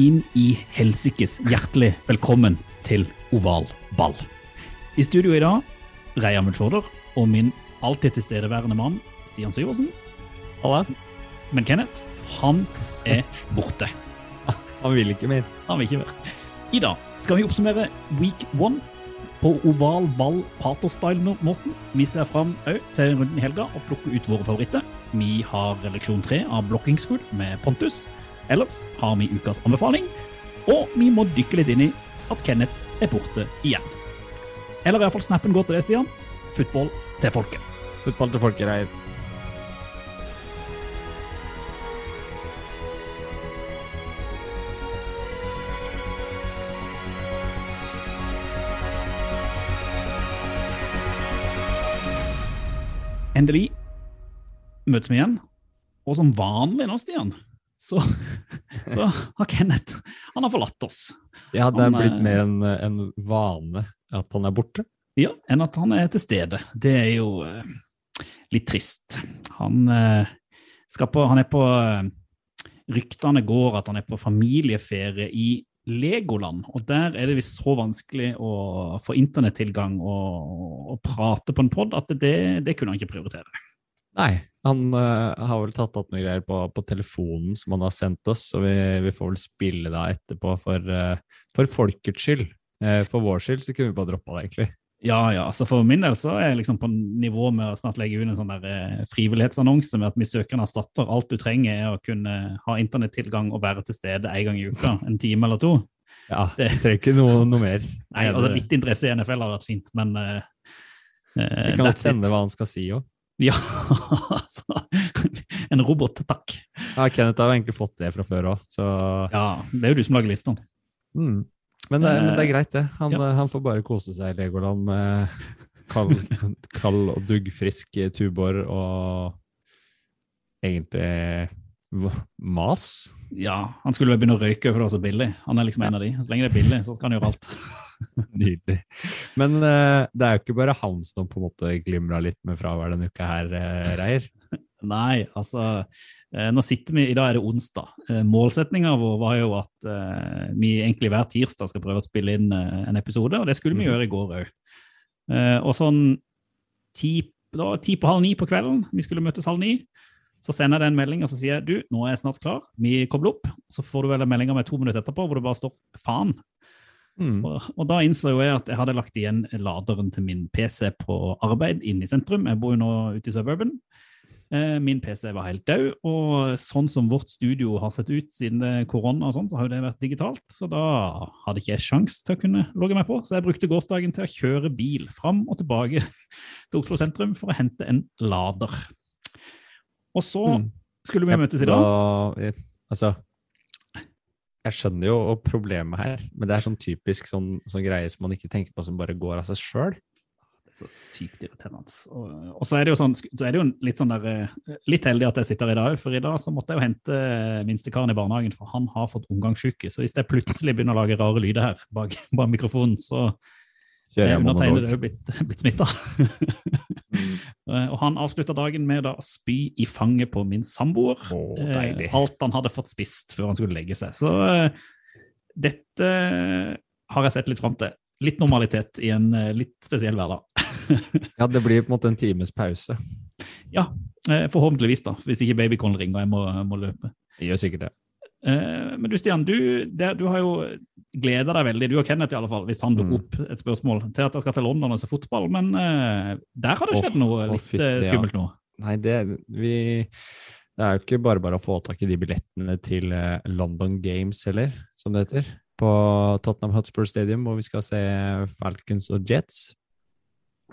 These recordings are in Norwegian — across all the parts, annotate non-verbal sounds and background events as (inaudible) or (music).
Inn i helsikes hjertelig velkommen til Oval ball. I studio i dag, Reia Mulsjorder og min alltid tilstedeværende mann Stian Syversen. Halla. Men Kenneth, han er borte. Han vil ikke mer. Han vil ikke mer. I dag skal vi oppsummere week one på oval ball pater-style-måten. Vi ser fram til runden i helga og plukker ut våre favoritter. Vi har leksjon tre av blocking school med Pontus. Ellers har vi ukas anbefaling, og vi må dykke litt inn i at Kenneth er borte igjen. Eller i hvert fall snappen går til det, Stian. Football til folket. Fotball til folket, Reir. Endelig møtes vi igjen. Og som vanlig nå, Stian, så, (laughs) så har Kenneth han har forlatt oss. Ja, det er blitt eh, mer en, en vane at han er borte. Ja, enn at han er til stede. Det er jo eh, litt trist. Han, skal på, han er på Ryktene går at han er på familieferie i Legoland, og der er det visst så vanskelig å få internettilgang og, og prate på en pod at det, det kunne han ikke prioritere. Nei, han uh, har vel tatt opp noen greier på, på telefonen som han har sendt oss, så vi, vi får vel spille da etterpå for, uh, for folkets skyld. Uh, for vår skyld så kunne vi bare droppa det, egentlig. Ja, ja, Så For min del så er jeg liksom på nivå med å snart legge ut en sånn der eh, frivillighetsannonse med at vi søker en erstatter. Alt du trenger er å kunne ha internettilgang og være til stede en gang i uka, (laughs) en time eller to. Ja, (laughs) det trenger ikke noe, noe mer. Nei, altså Litt interesse i NFL hadde vært fint, men eh, Vi kan godt sende hva han skal si òg. (laughs) Ja, altså En robot, takk. Ja, Kenneth har egentlig fått det fra før òg, så Ja, det er jo du som lager listene. mm. men, det, men det er greit, det. Han, Ja. eh, han får bare kose seg i Legoland med kald, kald og duggfrisk Tubor og egentlig mas. Ja, Han skulle vel begynne å røyke for det var så billig. Han er liksom en av de. Så lenge det er billig, så skal han gjøre alt. (laughs) Nydelig. Men uh, det er jo ikke bare han som på en måte glimra litt med fravær denne uka her, uh, Reier. (laughs) Nei, altså uh, Nå sitter vi, I dag er det onsdag. Uh, Målsettinga vår var jo at eh, vi egentlig hver tirsdag skal prøve å spille inn eh, en episode, og det skulle vi Mhm. gjøre i går òg. og sånn ti, da, ti på halv ni på kvelden, vi skulle møtes halv ni, så sender jeg deg en melding og så sier jeg, du, nå er jeg snart klar, vi kobler opp. Så får du vel en melding av meg to minutter etterpå hvor det bare står 'faen'. Mm. Og, og da innså jeg at jeg hadde lagt igjen laderen til min PC på arbeid inne i sentrum. Jeg bor jo nå ute i suburban. Eh, min PC var helt død, og sånn som vårt studio har sett ut siden er korona, og sånn, så har jo det vært digitalt. Så da hadde ikke jeg sjans til å kunne logge meg på. Så jeg brukte gårsdagen til å kjøre bil fram og tilbake (laughs) til Oslo sentrum for å hente en lader. Og så Mm. skulle vi møtes i dag. Altså Jeg skjønner jo problemet her, men det er sånn typisk sånn, sånn greie som man ikke tenker på som bare går av seg sjøl. Det er så sykt irriterende. Og, og så er det jo sånn, så er det jo litt sånn der, eh, litt heldig at jeg sitter her i dag, for i dag så måtte jeg jo hente eh, minstekaren i barnehagen, for han har fått omgangssyke. Så hvis jeg plutselig begynner å lage rare lyder her bak, bak mikrofonen, så Kjører er jeg undertegnede monolog. òg blitt, (laughs) blitt smitta. Og han avslutta dagen med da å spy i fanget på min samboer. Eh, alt han hadde fått spist før han skulle legge seg. Så eh, dette har jeg sett litt fram til. Litt normalitet i en eh, litt spesiell hverdag. (laughs) Ja, det blir på en måte en times pause. Ja, eh, forhåpentligvis, da. Hvis ikke babycallen ringer og jeg må, må løpe. Det gjør sikkert det. Eh, Men du Stian, du, det, du har jo gleda deg veldig, du og Kenneth i alle fall, hvis han dukker Mm. opp et spørsmål, til at jeg skal til London og se fotball. Men uh, der har det skjedd noe oh, litt oh, eh, skummelt nå. Nei, det, vi, det er jo ikke bare bare å få tak i de billettene til London Games heller, som det heter. På Tottenham Hotspur Stadium, hvor vi skal se Falcons og Jets.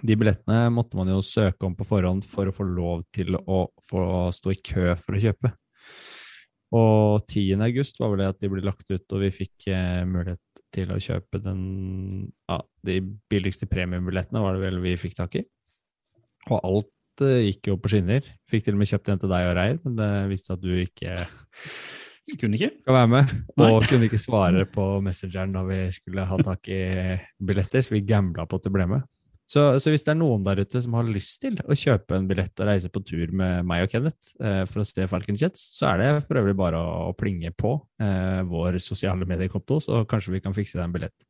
De billettene måtte man jo søke om på forhånd for å få lov til å få stå i kø for å kjøpe. Og 10. august var vel det at de ble lagt ut, og vi fikk eh, mulighet til å kjøpe den ja, De billigste premiumbillettene var det vel vi fikk tak i. Og alt eh, gikk jo på skinner. Fikk til og med kjøpt en til deg og Reir, men det viste at du ikke Kunne ikke. skal være med. Nei. Og kunne ikke svare på Messengeren da vi skulle ha tak i billetter, så vi gambla på at du ble med. Så, så hvis det er noen der ute som har lyst til å kjøpe en billett og reise på tur med meg og Kenneth eh, for å se Falcon Jets, så er det for øvrig bare å, å plinge på eh, vår sosiale mediekonto, så kanskje vi kan fikse deg en billett.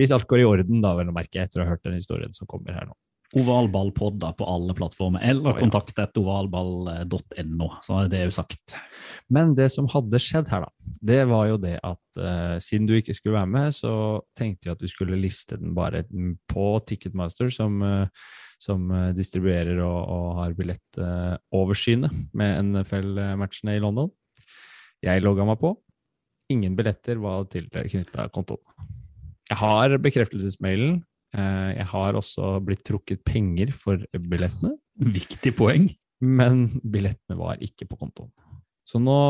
Hvis alt går i orden, da, vel å merke, etter å ha hørt den historien som kommer her nå. Ovalballpodder på alle plattformer, eller oh, ja. kontakt etter ovalball.no, så er det jo sagt. Men det som hadde skjedd her, da, det var jo det at uh, siden du ikke skulle være med, så tenkte vi at du skulle liste den bare på Ticketmaster, som, uh, som eh, distribuerer og, og har billettoversynet med NFL-matchene i London. Jeg logga meg på. Ingen billetter var til knytta kontoen. Jeg har bekreftelsesmailen. Eh, Jeg har også blitt trukket penger for billettene. Viktig poeng. Men billettene var ikke på kontoen. Så nå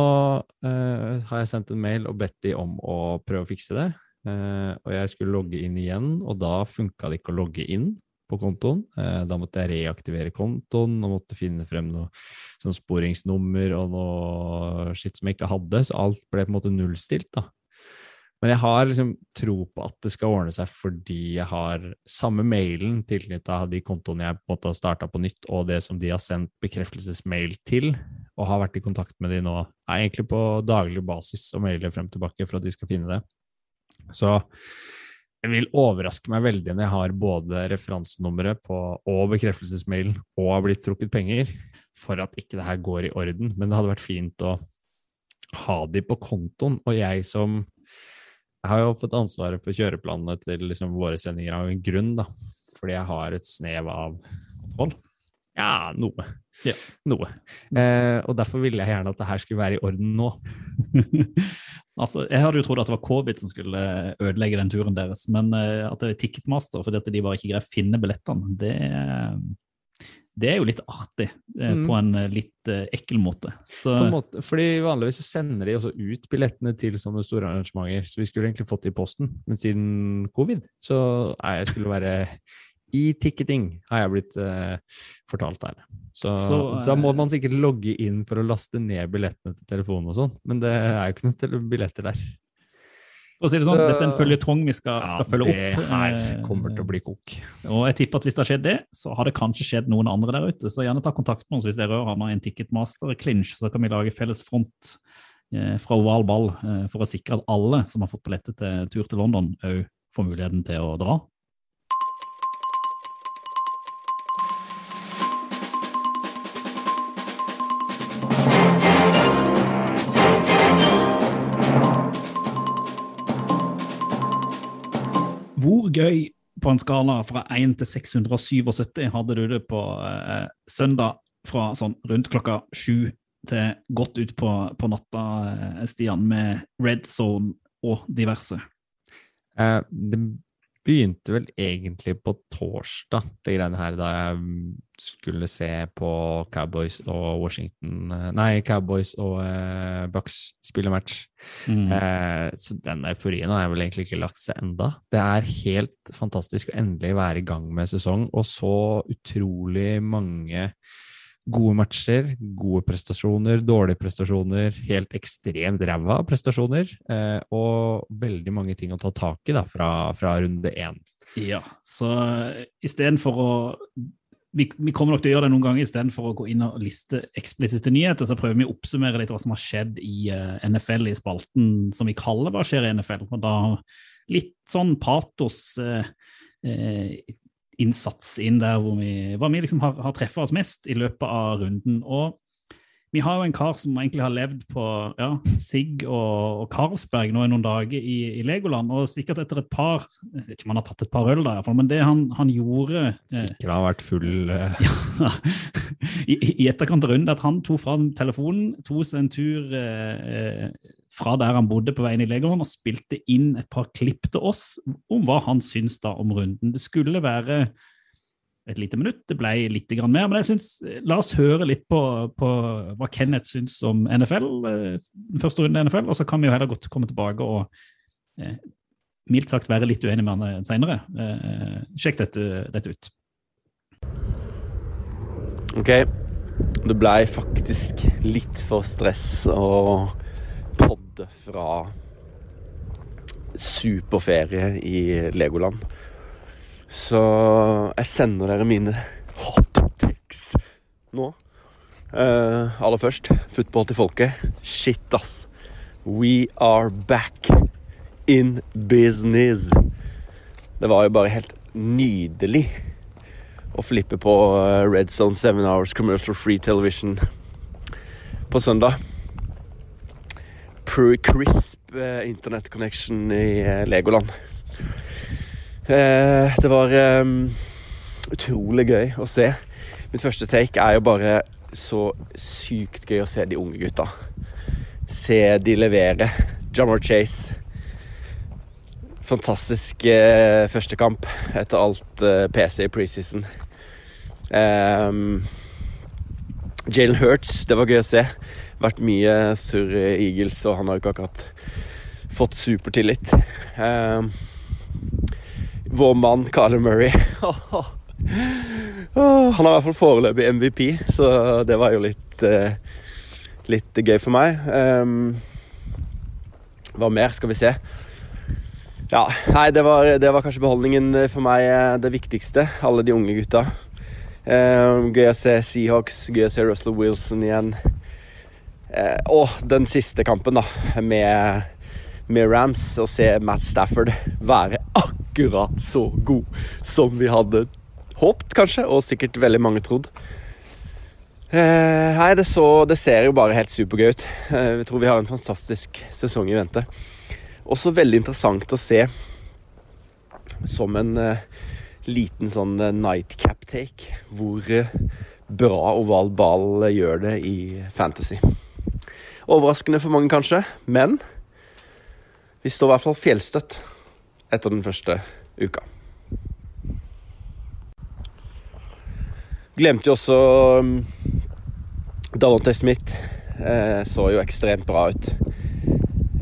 eh, har jeg sendt en mail og bedt de om å prøve å fikse det. Eh, og jeg skulle logge inn igjen, og da funka det ikke å logge inn på kontoen. Eh, da måtte jeg reaktivere kontoen og måtte finne frem noe sånn sporingsnummer og noe skitt som jeg ikke hadde, så alt ble på en måte nullstilt. da. Men jeg har liksom tro på at det skal ordne seg fordi jeg har samme mailen tilknytta de kontoene jeg på en måte har starta på nytt, og det som de har sendt bekreftelsesmail til, og har vært i kontakt med de nå, er egentlig på daglig basis og mailer frem tilbake for at de skal finne det. Så det vil overraske meg veldig når jeg har både referansenummeret på og bekreftelsesmailen og har blitt trukket penger, for at ikke det her går i orden. Men det hadde vært fint å ha de på kontoen, og jeg som jeg har jo fått ansvaret for kjøreplanene til liksom våre sendinger av en grunn, da. Fordi jeg har et snev av kontroll. Ja, noe. Ja. Noe. Eh, og derfor ville jeg gjerne at det her skulle være i orden nå. (laughs) altså, Jeg hadde jo trodd at det var covid som skulle ødelegge den turen deres, men eh, at det er Ticketmaster fordi at de bare ikke greier å finne billettene, det, det er jo litt artig eh, Mm. på en eh, litt eh, ekkel måte. Så måte, fordi vanligvis sender de også ut billettene til sånne store arrangementer, så vi skulle egentlig fått det i posten, men siden covid, så nei, jeg skulle være i ticketing, har jeg blitt eh, fortalt her. Så, Så, da må eh, man sikkert logge inn for å laste ned billettene til telefonen og sånn, men det er jo ikke noen billetter der. For å si det sånn, dette er en føljetong vi skal, skal følge opp. det her eh, kommer til å bli kok. Og jeg tipper at hvis det har skjedd det, så har det kanskje skjedd noen andre der ute. Så gjerne ta kontakt med oss hvis dere har med en Ticketmaster-clinch, så kan vi lage felles front eh, fra oval ball eh, for å sikre at alle som har fått billetter til tur til London, òg får muligheten til å dra. Gøy på en skala fra 1 til 677 hadde du det på eh, søndag fra sånn rundt klokka sju til godt ut på, på natta, eh, Stian, med red zone og diverse? Eh, det begynte vel egentlig på torsdag, det greiene her, da jeg skulle se på Cowboys og Washington Nei, Cowboys og eh, Bucks spille match. Mm. Eh, så den euforien har jeg vel egentlig ikke lagt seg enda. Det er helt fantastisk å endelig være i gang med sesong, og så utrolig mange gode matcher, gode prestasjoner, dårlige prestasjoner, helt ekstremt ræva prestasjoner, eh, og veldig mange ting å ta tak i da, fra, fra runde én. Ja, så istedenfor å vi, vi kommer nok til å gjøre det noen ganger istedenfor å gå inn og liste eksplisitte nyheter. Så prøver vi å oppsummere litt hva som har skjedd i uh, NFL i spalten som vi kaller Hva skjer i NFL? Og da litt sånn patos Uh, eh, innsats inn der hvor vi, hvor vi liksom har, har treffet oss mest i løpet av runden. Og vi har jo en kar som egentlig har levd på ja, Sigg og, og Carlsberg nå i noen dager i, i Legoland, og sikkert etter et par Jeg vet ikke om han har tatt et par øl, da, i fall, men det han, han gjorde eh, Sikkert har vært full (laughs) eh, i, i etterkant av runden at han tok fram telefonen, tok seg en tur eh, fra der han bodde på veien i Legoland og spilte inn et par klipp til oss om hva han syns da om runden. Det skulle være et lite minutt. Det ble litt mer. Men jeg synes, la oss høre litt på, på hva Kenneth syns om NFL, den første runde i NFL, og så kan vi jo heller godt komme tilbake og eh, mildt sagt være litt uenig med han seinere. Eh, sjekk dette, dette ut. Ok, det ble faktisk litt for stress å podde fra superferie i Legoland. Så jeg sender dere mine hot takes nå. Uh, aller først, football til folket. Shit, ass. We are back in business. Det var jo bare helt nydelig å flippe på eh, Red Zone 7 Hours Commercial Free Television på søndag. Pre-crisp eh, internet connection i Legoland. Eh, det var eh, utrolig gøy å se. Mitt første take er jo bare så sykt gøy å se de unge gutta. Se de levere. Jamar Chase. Fantastisk eh, første kamp etter alt eh, PC i preseason. Um, Jalen Hurts, det var gøy å se. Vært mye surr Eagles, og han har jo ikke akkurat fått supertillit. Um, vår mann Carler Murray (laughs) Han har i hvert fall foreløpig MVP, så det var jo litt eh, Litt gøy for meg. Um, hva mer skal vi se? Ja, nei, det var, det var kanskje beholdningen for meg eh, det viktigste. Alle de unge gutta. Um, gøy å se Seahawks, gøy å se Russell Wilson igjen. Og den siste kampen, da, med, med Rams. Å se Matt Stafford være akkurat så god som vi hadde håpt, kanskje, og sikkert veldig mange trodd. Eh, nei, det, så, det, ser jo bare helt supergøy ut. Eh, jeg tror vi har en fantastisk sesong i vente. Også veldig interessant å se som en eh, liten sånn nightcap-take hvor bra oval ball gjør det i Fantasy. Overraskende for mange, kanskje, men vi står i hvert fall fjellstøtt etter den første uka. Glemte jo også um, Davante Smith. Eh, så jo ekstremt bra ut.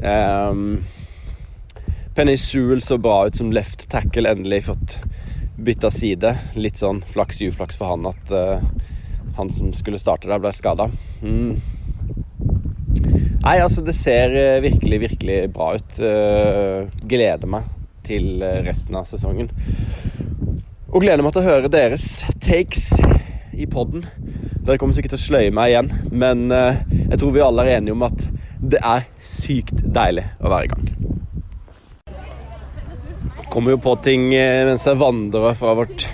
Um, Penny Sewell så bra ut som left tackle, endelig fått bytta side. Litt sånn flaks uflaks for han at uh, han som skulle starte der, ble skada. Mm. Nei, altså, det ser uh, virkelig, virkelig bra ut. Uh, gleder meg til resten av sesongen. Og gleder meg til å høre deres takes i poden. Dere kommer sikkert til å sløye meg igjen, men jeg tror vi alle er enige om at det er sykt deilig å være i gang kommer jo på ting mens jeg vandrer fra vårt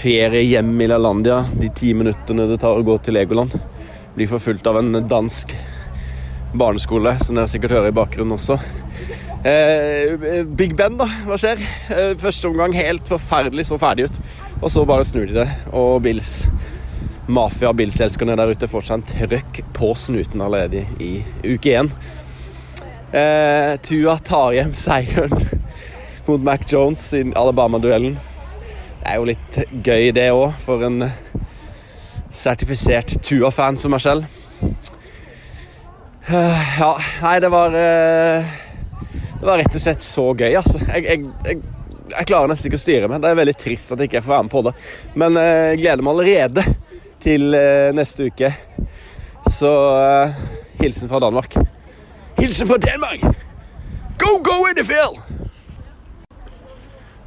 feriehjem i LaLandia. De ti minuttene det tar å gå til Legoland. Blir forfulgt av en dansk barneskole, som dere sikkert hører i bakgrunnen også. Eh, Big Ben, da. Hva skjer? Eh, første omgang helt forferdelig så ferdig ut. Og så bare snur de det, og Bills mafia- og Bills-elskerne der ute får seg en trøkk på snuten allerede i uke én. Eh, Tua tar hjem seieren mot Mac Jones i Alabama-duellen. Det er jo litt gøy, det òg, for en sertifisert Tua-fan som meg selv. Ja, nei, det var eh, Det var rett og slett så gøy, altså. Jeg, jeg, jeg, jeg klarer nesten ikke å styre meg. Det er veldig trist at jeg ikke får være med på det. Men eh, jeg gleder meg allerede til eh, neste uke. Så hilsen fra Danmark. Hilsen fra Danmark! Go, go, NFL!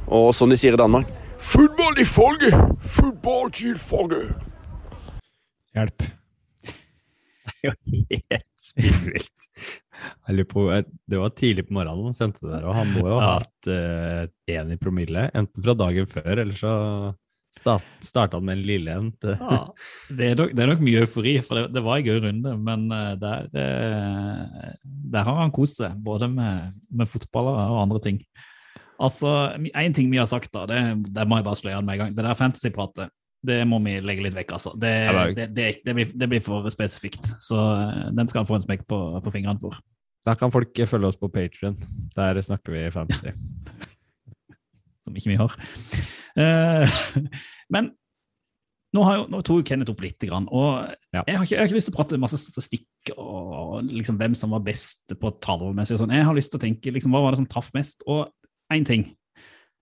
Og som de sier i Danmark Fotball i folket! Fotball til folket! Hjelp. (laughs) Det er jo helt spinnvilt. På, Det var tidlig på morgenen han sendte det der, og han må jo ha hatt én uh, i promille. Enten fra dagen før, eller så start, starta han med en lille en. (laughs) ja, det, er nok, det er nok mye eufori, for det, det var en gøy runde. Men uh, der, uh, der har han kost seg, både med, med fotballer og andre ting. Altså, Én ting vi har sagt, da, det, det må jeg bare slå igjen med en gang. Det der fantasypratet, det må vi legge litt vekk, altså. Det, det, det blir, blir, for spesifikt. Så eh, den skal han få en smekk på, på fingrene for. Da kan folk følge oss på Patrion. Der snakker vi fancy. (laughs) Som ikke vi har. Uh, (laughs) Men nå, har jo, nå tok jo Kenneth opp litt, grann, og Ja. jeg, har ikke, jeg har ikke lyst til å prate masse statistikk og liksom hvem som var best på tallmessig. Sånn. Jeg har lyst til å tenke liksom, hva var det som traff mest. Og én ting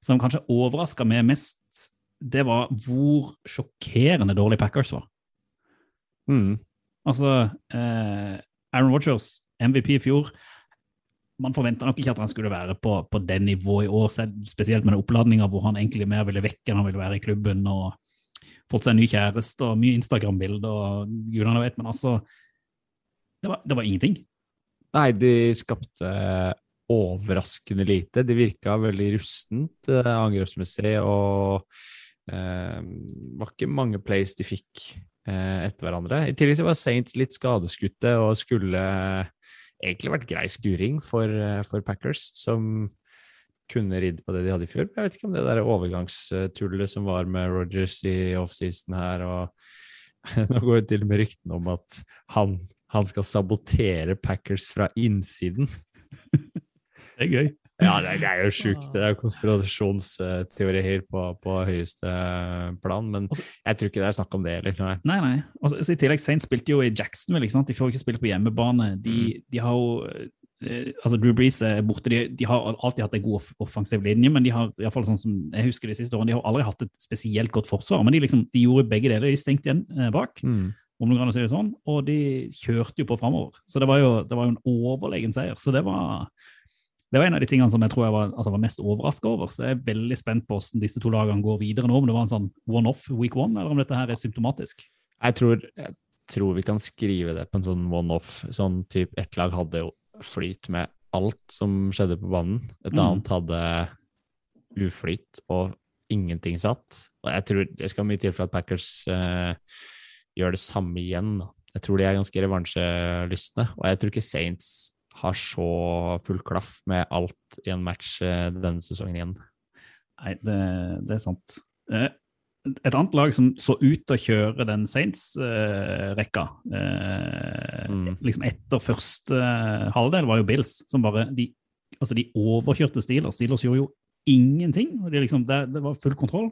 som kanskje overraska meg mest, det var hvor sjokkerende dårlig Packers var. Mm. Altså, eh, Aaron Rodgers, MVP i fjor Man forventa nok ikke at han skulle være på, på det nivået i år, spesielt med den oppladninga hvor han egentlig mer ville vekke enn han ville være i klubben. og Fått seg en ny kjæreste og mye Instagram-bilder og gudene vet, men altså det var, det var ingenting. Nei, de skapte overraskende lite. De virka veldig rustent eh, angrepsmessig, og eh, var ikke mange plays de fikk eh, etter hverandre. I tillegg så var Saints litt skadeskutte og skulle egentlig vært grei skuring for, eh, for Packers, som kunne ridd på det de hadde i fjor. Jeg vet ikke om det der overgangstullet som var med Rogers i offseason her, og (laughs) nå går det til og med ryktene om at han, han skal sabotere Packers fra innsiden. (laughs) Det er gøy. Ja, det, er jo sjukt. Det er konspirasjonsteorier på, på høyeste plan, men jeg tror ikke det er snakk om det heller. Nei. Nei, nei. Og så- så I tillegg, Saint spilte jo i Jacksonville. ikke sant? De får ikke spilt på hjemmebane. De, de har jo eh, altså Drew Brees er borte. De, de har alltid hatt en god offensiv linje, men de har i hvert fall sånn som jeg husker de siste årene, de har aldri hatt et spesielt godt forsvar. Men de, liksom, de gjorde begge deler. De stengte igjen eh, bak, Mm. om grann kan si det sånn, og de kjørte jo på framover. Så det var jo, det var jo en overlegen seier. Så det var, det var en av de tingene som jeg tror jeg var, altså var mest overraska over. Så jeg er veldig spent på hvordan disse to lagene går videre nå. Om det var en sånn one-off week one, eller om dette her er symptomatisk. Jeg, tror, jeg tror vi kan skrive det på en sånn one-off. Sånn type ett lag hadde jo flyt med alt som skjedde på banen. Et Mm. annet hadde uflyt og ingenting satt. Og jeg tror det skal mye til for at Packers eh, gjør det samme igjen. Jeg tror de er ganske revansjelystne, og jeg tror ikke Saints har så full klaff med alt i en match eh, denne sesongen igjen. Nei, det, det er sant. Eh, Et annet lag som så ut til å kjøre den Saints-rekka eh, Mm. liksom etter første halvdel, var jo Bills, som bare de, altså de overkjørte Steelers. Steelers gjorde jo ingenting. og de liksom, det, det var full kontroll.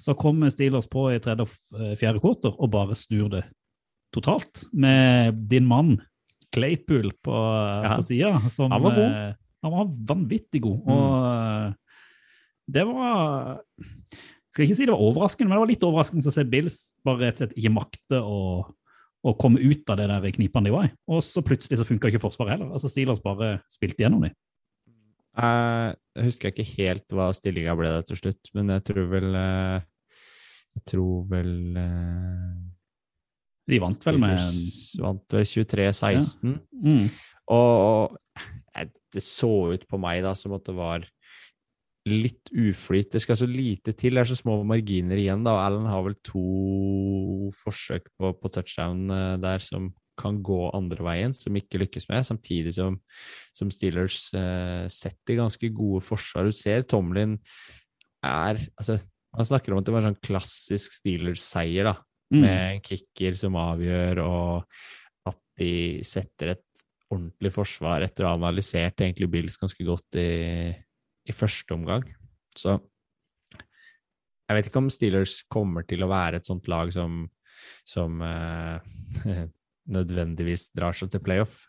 Så kommer Steelers på i tredje og fjerde kvarter og bare snur det totalt. Med din mann Claypool på, Ja. på sida. Han var god. eh, Han var vanvittig god. Mm. Og eh, det var Skal ikke si det var overraskende, men det var litt overraskende å se Bills bare rett og slett ikke makte å, å komme ut av det der knipene de var i. Og så plutselig så funka ikke forsvaret heller. Altså Steelers bare spilte gjennom dem. Eh, Jeg husker ikke helt hva stillinga ble der til slutt, men jeg tror vel eh, Jeg tror vel De vant vel med De Vant vel 23-16. mm, Og det så ut på meg da som at det var litt uflyt. Det skal så lite til. Det er så små marginer igjen. da. Allen har vel to forsøk på, på touchdown eh, der som kan gå andre veien, som ikke lykkes med, samtidig som, som Steelers eh, setter ganske gode forsvar. Du ser Tomlin er altså, Han snakker om at det var en sånn klassisk Steelers-seier, da mm. med en kicker som avgjør, og at de setter et ordentlig forsvar etter å ha analysert egentlig Bills ganske godt i, i første omgang. Så jeg vet ikke om Steelers kommer til å være et sånt lag som, som eh, (laughs) nødvendigvis drar seg til playoff.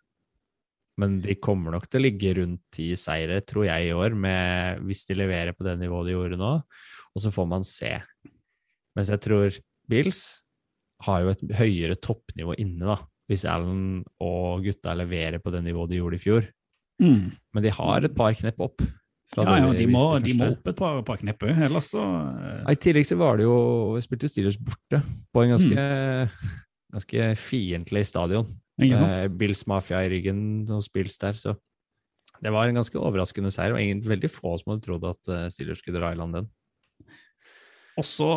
Men de kommer nok til å ligge rundt ti seire, tror jeg, i år, med, hvis de leverer på det nivået de gjorde nå. Og så får man se. Mens jeg tror Bills har jo et høyere toppnivå inne, da. Hvis Allen og gutta leverer på det nivået de gjorde i fjor. Mm. Men de har et par knepp opp. Ja, ja, de må, de må opp et par, par knepp òg, ellers så eh, Ja, I tillegg så var det jo Vi spilte Steelers borte på en ganske, ganske fiendtlig stadion. Eh, Bills Mafia i ryggen hos Bills der, så det var en ganske overraskende seier. Og veldig få som hadde trodd at eh, Steelers skulle dra i land den. Og så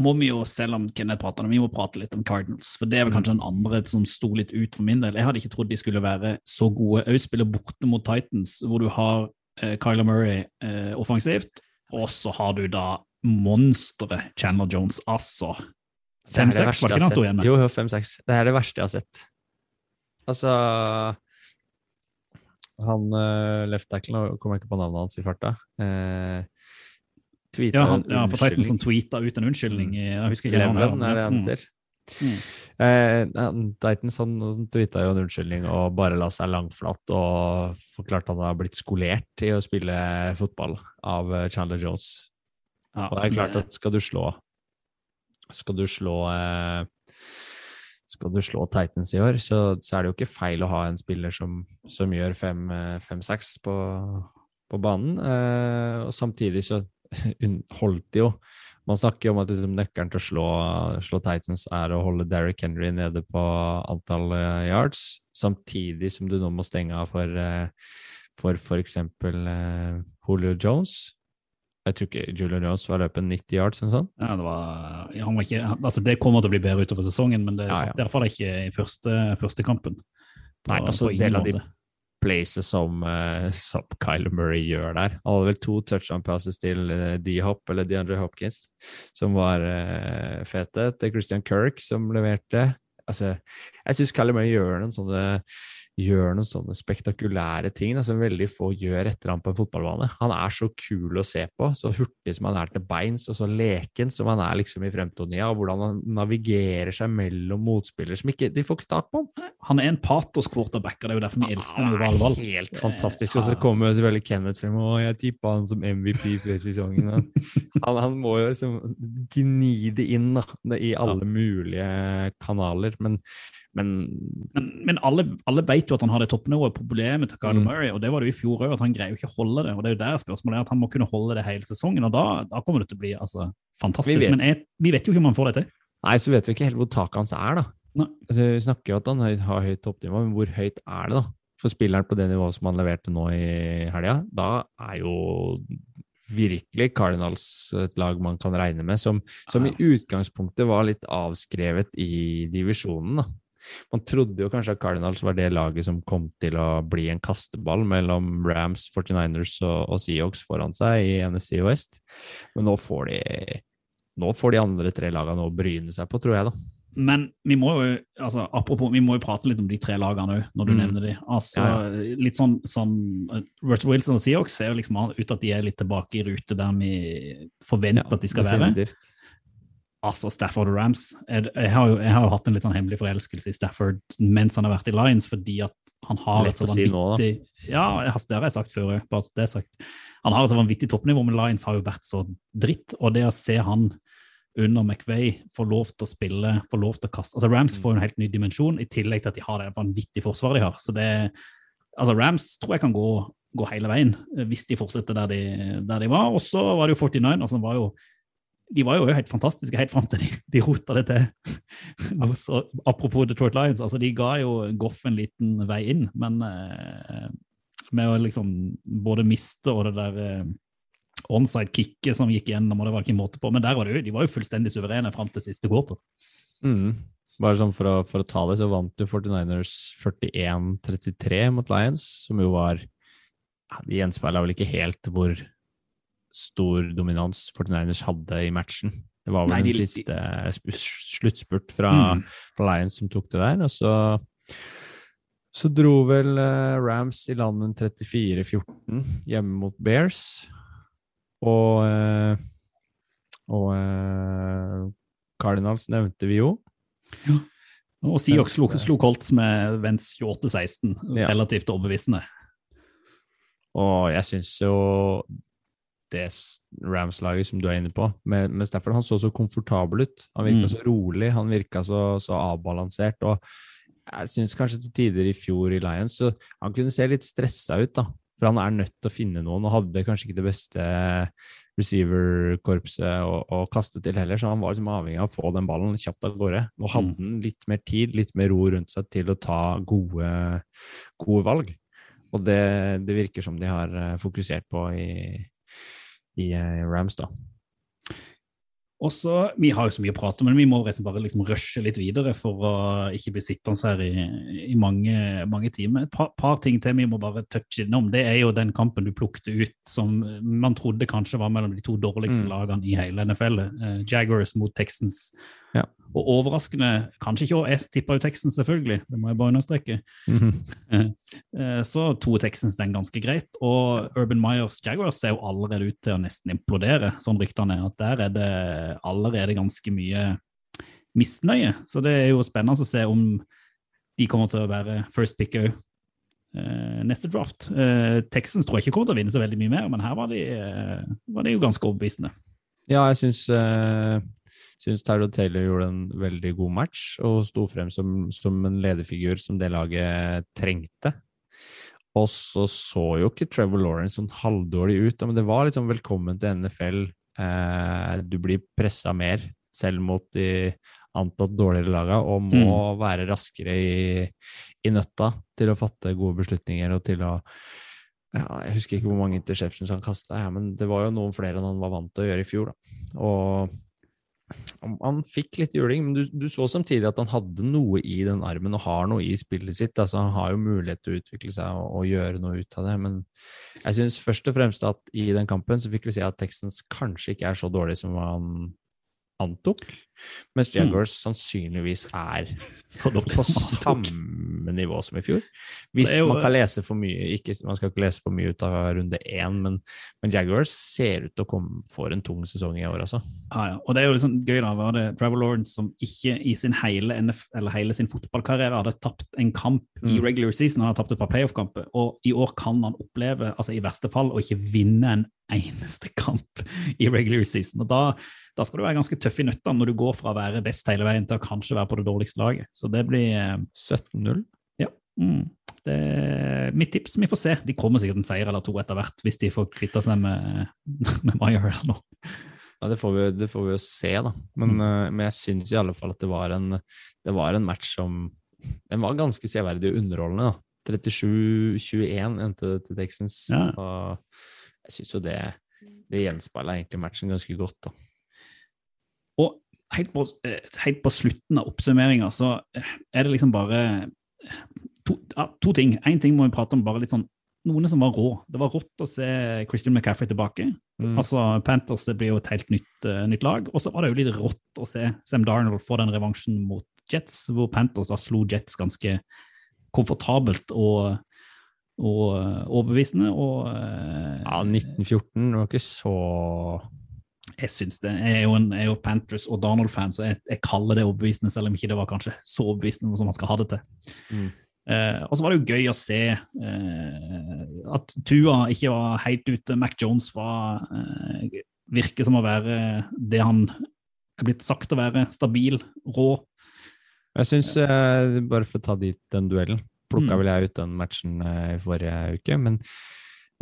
må vi jo, selv om Kenneth prater, vi må prate litt om Cardinals. For det er vel kanskje den andre som sto litt ut for min del. Jeg hadde ikke trodd de skulle være så gode. Jeg spiller borte mot Titans, hvor du har eh, Kyler Murray eh, offensivt, og så har du da monsteret Chandler Jones, altså. Fem-seks, 5-6, var det ikke det han sto igjen med? Jo, 5-6. Det er det verste jeg har sett. Altså Han uh, left tackle, nå kommer jeg ikke på navnet hans i farta. Tweeta Ja, han, ja, for Titan som tweeta ut en unnskyldning. i- Jeg husker ikke Leven, er det han Mm. heter. Mm. Eh, Titans han, tweeta jo en unnskyldning og bare la seg langflat og forklarte han har blitt skolert i å spille fotball av eh, Chandler Jones. Ja, Og det er klart at skal du slå Skal du slå eh, Skal du slå Titans i år, så, så er det jo ikke feil å ha en spiller som, som gjør fem-seks på, på banen. Eh, og samtidig så (laughs) holdt jo Man snakker jo om at liksom, nøkkelen til å slå, slå Titans er å holde Derrick Henry nede på antall eh, yards, samtidig som du nå må stenge av for eh, for f.eks. Uh, Julio Jones. Jeg tror ikke Julio Jones var løpet 90 yards eller sånn. Ja, det, var, ja, han var ikke, altså det kommer til å bli bedre utover sesongen, men det Ja, ja. satt i hvert fall ikke i første, første kampen. På- Nei, altså del av de. Placet som, eh, som Kyler Murray gjør der. Han hadde vel to touchdown passes til eh, D-Hop, eller DeAndre Hopkins, som var uh, fete. Til Christian Kirk, som leverte. Altså, jeg syns Kyler Murray gjør noen sånne gjør noen sånne spektakulære ting da, som veldig få gjør etter ham på en fotballbane. Han er så kul å se på, så hurtig som han er til beins, og så leken som han er liksom i fremtoninga, og hvordan han navigerer seg mellom motspillere som ikke de får ikke tak på ham. Han er en patos-quarterback, og det er jo derfor vi elsker ham i Val. Helt fantastisk. Og så kommer jo selvfølgelig Kenneth frem, og jeg tippa han som MVP før sesongen. (laughs) Han, han må jo liksom gni det inn da, i alle mulige kanaler, men, men Men, men alle, alle vet jo at han har det toppnivået. Problemet til Kyler Mm. Murray, og det var det jo i fjor òg, at han greier jo ikke å holde det. og det er jo der spørsmålet er at Han må kunne holde det hele sesongen, og da, da kommer det til å bli altså, fantastisk. Vi Men jeg, vi vet jo ikke om han får det til. Nei, så vet vi ikke helt hvor taket hans er, da. Altså, vi snakker jo at han har høyt toppnivå, men hvor høyt er det, da? For spilleren på det nivået som han leverte nå i helga, da er jo virkelig Cardinals et lag man kan regne med, som, som i utgangspunktet var litt avskrevet i divisjonen, da. Man trodde jo kanskje at Cardinals var det laget som kom til å bli en kasteball mellom Rams, 49ers og, og Seahawks foran seg i NFC West, men nå får de nå får de andre tre lagene å bryne seg på, tror jeg, da. Men vi må jo altså, apropos, vi må jo prate litt om de tre lagene òg, når du Mm. nevner de. Altså, Ja, Litt sånn, sånn uh, Russell Wilson og Seahawks ser jo liksom ut at de er litt tilbake i rute der vi forventer at de skal være. Altså, Stafford og Rams. Jeg, jeg, har jo, jeg har jo hatt en litt sånn hemmelig forelskelse i Stafford mens han har vært i Lions, fordi at han har Lett et så å si nå, vanvittig Ja, jeg har- det har jeg sagt før òg. Bare det sagt. Han har et så vanvittig toppnivå, men Lions har jo vært så dritt. Og det å se han under McVay få lov til å spille, få lov til å kaste Altså Rams får jo en helt ny dimensjon, i tillegg til at de har det vanvittige forsvaret de har. Så det Altså Rams tror jeg kan gå, gå hele veien, hvis de fortsetter der de, der de var. Og så var det jo 49, altså var jo de var jo helt fantastiske helt fram til de, de rota det til. Så, apropos Detroit Lions, altså de ga jo Goff en liten vei inn, men eh, med å liksom både miste og det der eh, onside-kicket som gikk gjennom, og det var ikke en måte på. Men der var det jo, de var jo fullstendig suverene fram til siste quarter. Mm. Bare sånn for å, for å ta det, så vant jo 49ers 41-33 mot Lions, som jo var ja, De gjenspeila vel ikke helt hvor stor dominans 49ers hadde i matchen. Det var vel Nei, de- den siste sp- sluttspurt fra, Mm. fra Lions som tok det der, og så så dro vel eh, Rams i land en 34-14 hjemme mot Bears. Og eh, Og eh, Cardinals nevnte vi jo. Og Seahawks slo, slo Colts med Vents 28-16, Ja. relativt overbevisende. Og jeg syns jo det Rams-laget som du er inne på, med, men Stafford, han så så komfortabel ut. Han virka Mm. så rolig, han virka så, så avbalansert. Og jeg syns kanskje til tider i fjor i Lions så han kunne se litt stressa ut, da. For han er nødt til å finne noen, og hadde kanskje ikke det beste receiver-korpset å, å kaste til heller, så han var liksom avhengig av å få den ballen kjapt av gårde. Nå hadde han litt mer tid, litt mer ro rundt seg til å ta gode, gode valg. Og det, det virker som de har eh, fokusert på i, i eh, Rams, da. Også, Vi har jo så mye å prate om, men vi må bare liksom rushe litt videre for å ikke bli sittende her i, i mange, mange timer. Et par, par ting til vi må bare touche innom. Det er jo den kampen du plukte ut som man trodde kanskje var mellom de to dårligste Mm. lagene i hele NFL. Eh, Jaguars mot Texans. Ja. Og overraskende, kanskje ikke Jeg tippa jo Texans, selvfølgelig, det må jeg bare understreke. (laughs) Eh, Så to Texans den ganske greit. Og Urban Myers Jaguars ser jo allerede ut til å nesten implodere, sånn ryktene er. At der er det allerede ganske mye misnøye. Så det er jo spennende å se om de kommer til å være first pick òg. neste draft. Eh, Texans tror jeg ikke kommer til å vinne så veldig mye mer, men her var de, eh, var de jo ganske overbevisende. Ja, jeg syns, syns Tyler Taylor gjorde en veldig god match og sto frem som, som en lederfigur som det laget trengte. Og så så jo ikke Trevor Lawrence sånn halvdårlig ut, men det var liksom velkommen til NFL. Eh, du blir pressa mer, selv mot de antatt dårligere laga, og må være raskere i, i nøtta til å fatte gode beslutninger og til å ja, Jeg husker ikke hvor mange interceptions han kasta, ja, men det var jo noen flere enn han var vant til å gjøre i fjor. Da. Og han, fikk litt juling, men du, du så samtidig at han hadde noe i den armen og har noe i spillet sitt. altså Han har jo mulighet til å utvikle seg og, og gjøre noe ut av det. Men jeg syns først og fremst at i den kampen så fikk vi se at Texans kanskje ikke er så dårlig som han antok, mens Jaguars sannsynligvis er (laughs) på samme nivå som i fjor. Hvis jo- man kan lese for mye ikke, Man skal ikke lese for mye ut av runde én, men, men Jaguars ser ut til å komme for en tung sesong i år, altså. Ja, ja. Og det er jo liksom gøy, da. Var det Trevor Lawrence som ikke i sin hele, NF, eller hele sin fotballkarriere hadde tapt en kamp i Mm. regular season, han har tapt et par playoff-kamper, og i år kan han oppleve, altså i verste fall, å ikke vinne en eneste kamp i regular season. Og da, da skal du være ganske tøff i nøttene når du går fra å være best hele veien til å kanskje være på det dårligste laget. Så det blir eh, 17-0. mm, det er mitt tips. Vi får se. De kommer sikkert en seier eller to etter hvert, hvis de får kvitta seg med, (laughs) med Meyer her nå. Ja, det får, vi, det får vi jo se, da. Men, Mm. eh, men jeg syns i alle fall at det var en, det var en match som Den var ganske severdig og underholdende. da. 37-21 endte det til Texans. Ja. Og jeg syns jo det, det gjenspeila egentlig matchen ganske godt, da. Og helt på, eh, helt på slutten av oppsummeringa så eh, er det liksom bare eh, to, ja, to ting. Én ting må vi prate om, bare litt sånn noen som var rå. Det var rått å se Christian McCaffrey tilbake. Mm. Altså, Panthers blir jo et helt nytt, uh, nytt lag. Og så var det jo litt rått å se Sam Darnold få den revansjen mot Jets, hvor Panthers da slo Jets ganske komfortabelt og, og overbevisende. Og uh, Ja, 1914 var ikke så jeg syns det. Jeg er jo, en, jeg er jo Panthers og Darnold-fan, så jeg, jeg kaller det overbevisende, selv om ikke det var kanskje så overbevisende som man skal ha det til. Mm. Eh, og så var det jo gøy å se eh, at Tua ikke var helt ute. Mac Jones var, eh, virker som å være det han er blitt sagt å være. Stabil, rå. Jeg syns, eh, bare for å ta dit den duellen, plukka Mm. vel jeg ut den matchen eh, i forrige uke, men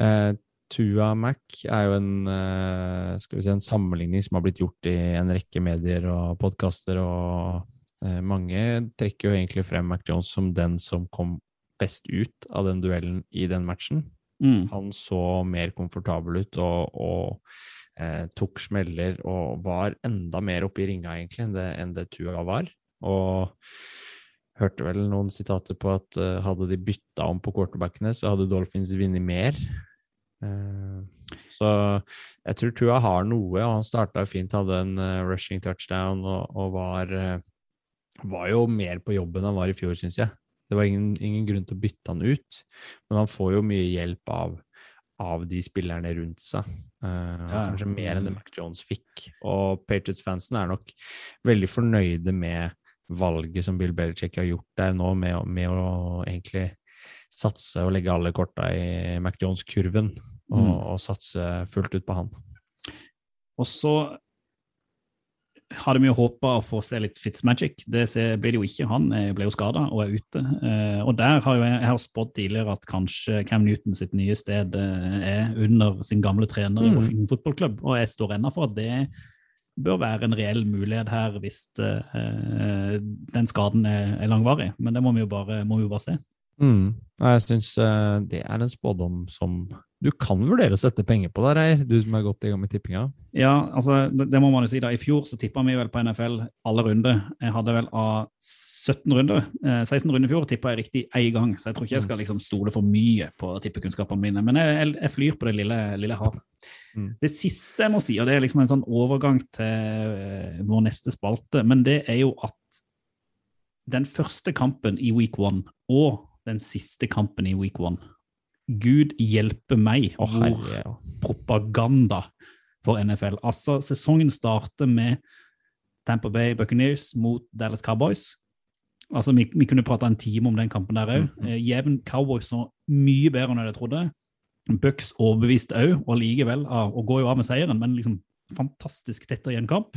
eh, Tua Mac er jo en, eh, skal vi si, en sammenligning som har blitt gjort i en rekke medier og podkaster, og eh, mange trekker jo egentlig frem Mac Jones som den som kom best ut av den duellen i den matchen. Mm. Han så mer komfortabel ut og, og eh, tok smeller og var enda mer oppe i ringa egentlig enn det, enn det Tua var. Og hørte vel noen sitater på at uh, hadde de bytta om på quarterbackene, så hadde Dolphins vunnet mer. Eh, så jeg tror Tua har noe, og han starta fint, hadde en eh, rushing touchdown og, og var, eh, var jo mer på jobb enn han var i fjor, syns jeg. Det var ingen, ingen grunn til å bytte han ut, men han får jo mye hjelp av, av de spillerne rundt seg. Kanskje mer enn det Mac Jones fikk. Og Patriots-fansen er nok veldig fornøyde med valget som Bill Belichick har gjort der nå, med, med å egentlig satse og legge alle korta i Mac Jones-kurven, og, Mm. og satse fullt ut på han. Og så hadde vi jo håpa å få se litt Fitzmagic. Det ser- ble det jo ikke. Han eh, ble jo skada og er ute. Eh, og der har jo jeg, jeg har spådd tidligere at kanskje Cam Newton sitt nye sted eh, er under sin gamle trener i Mm. Washington Football Club, og jeg står ennå for at det bør være en reell mulighet her hvis det, den skaden er, langvarig. Men det må vi jo bare, må vi jo bare se. Mm. Jeg syns eh, det er en spådom som du kan vurdere å sette penger på der, her, du som er godt i gang med tippinga. Ja, altså, det, det må man jo si da. I fjor så tippa vi vel på NFL alle runder. Jeg hadde vel av 17 runder, eh, 16 runder i fjor, tippa jeg riktig én gang. Så jeg tror ikke jeg skal liksom stole for mye på tippekunnskapene mine. Men jeg, jeg, jeg flyr på det lille, lille hav. Mm. Det siste jeg må si, og det er liksom en sånn overgang til eh, vår neste spalte, men det er jo at den første kampen i week one og den siste kampen i week one Gud hjelpe meg oh, hvor ja. propaganda for NFL. Altså, sesongen starter med Tampa Bay Buccaneers mot Dallas Cowboys. Altså, Vi, vi kunne prata en time om den kampen der òg. Mhm. Jevn Cowboys så mye bedre enn jeg trodde. Bucks overbevist òg, og likevel og går jo av med seieren, men liksom fantastisk tett og jevn kamp.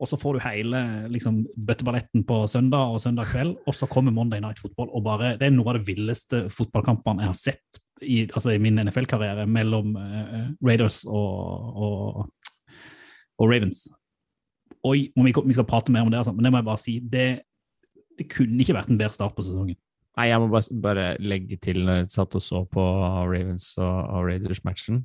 Og så får du hele liksom, bøtteballetten på søndag og søndag kveld, og så kommer Monday Night Football. og bare, Det er noe av det villeste fotballkampene jeg har sett i, altså i min NFL-karriere, mellom uh, Raiders og, og, og Ravens. Oi, vi, vi skal prate mer om det, altså, men det må jeg bare si. Det, det kunne ikke vært en bedre start på sesongen. Nei, jeg må bare, bare legge til når jeg satt og så på Ravens og, og Raiders-matchen.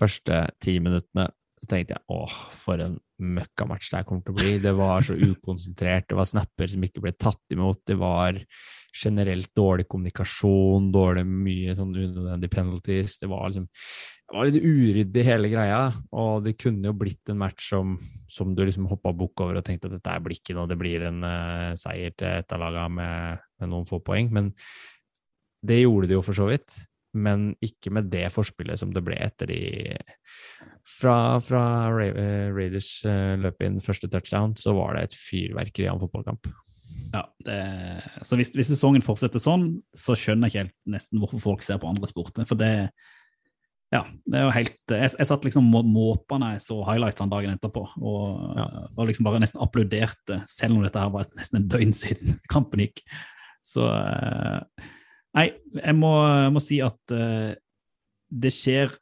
Første ti minuttene så tenkte jeg åh, for en møkkamatch det her kommer til å bli. Det var så ukonsentrert, det var snapper som ikke ble tatt imot, det var generelt dårlig kommunikasjon, dårlig mye sånn unødvendig penalties. Det var liksom det var litt uryddig hele greia, og det kunne jo blitt en match som, som du liksom hoppa bukk over og tenkte at dette er ikke noe, det blir en uh, seier til et av lagene med, med noen få poeng. Men det gjorde det jo for så vidt, men ikke med det forspillet som det ble etter de Fra, fra Ra eh, Raiders eh, løp inn første touchdown, så var det et fyrverkeri av en fotballkamp. Ja, det, så hvis, hvis sesongen fortsetter sånn, så skjønner jeg ikke helt nesten hvorfor folk ser på andre sporter. For det ja, det er jo helt Jeg, jeg satt liksom må- måpende jeg så highlightsene dagen etterpå, og, og liksom bare nesten applauderte, selv om dette her var nesten en døgn siden kampen gikk. Så eh, Nei, jeg må, jeg må si at uh, det skjer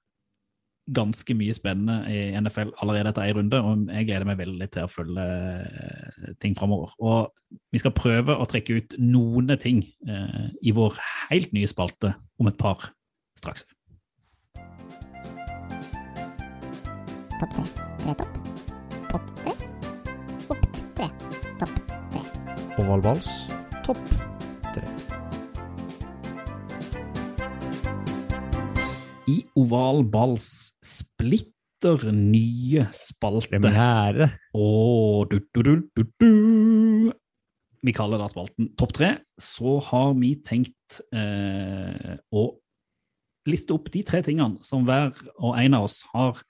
ganske mye spennende i NFL allerede etter én runde, og jeg gleder meg veldig til å følge eh, ting framover. Og vi skal prøve å trekke ut noen ting uh, i vår helt nye spalte om et par straks. Topp tre. Tre topp. Pott tre. Opp tre. Topp tre. Ovalvals, topp I Oval Balls splitter nye spalte. Det Og du, du, du, du, du. Vi kaller da spalten Topp tre. Så har vi tenkt eh, å liste opp de tre tingene som hver og en av oss har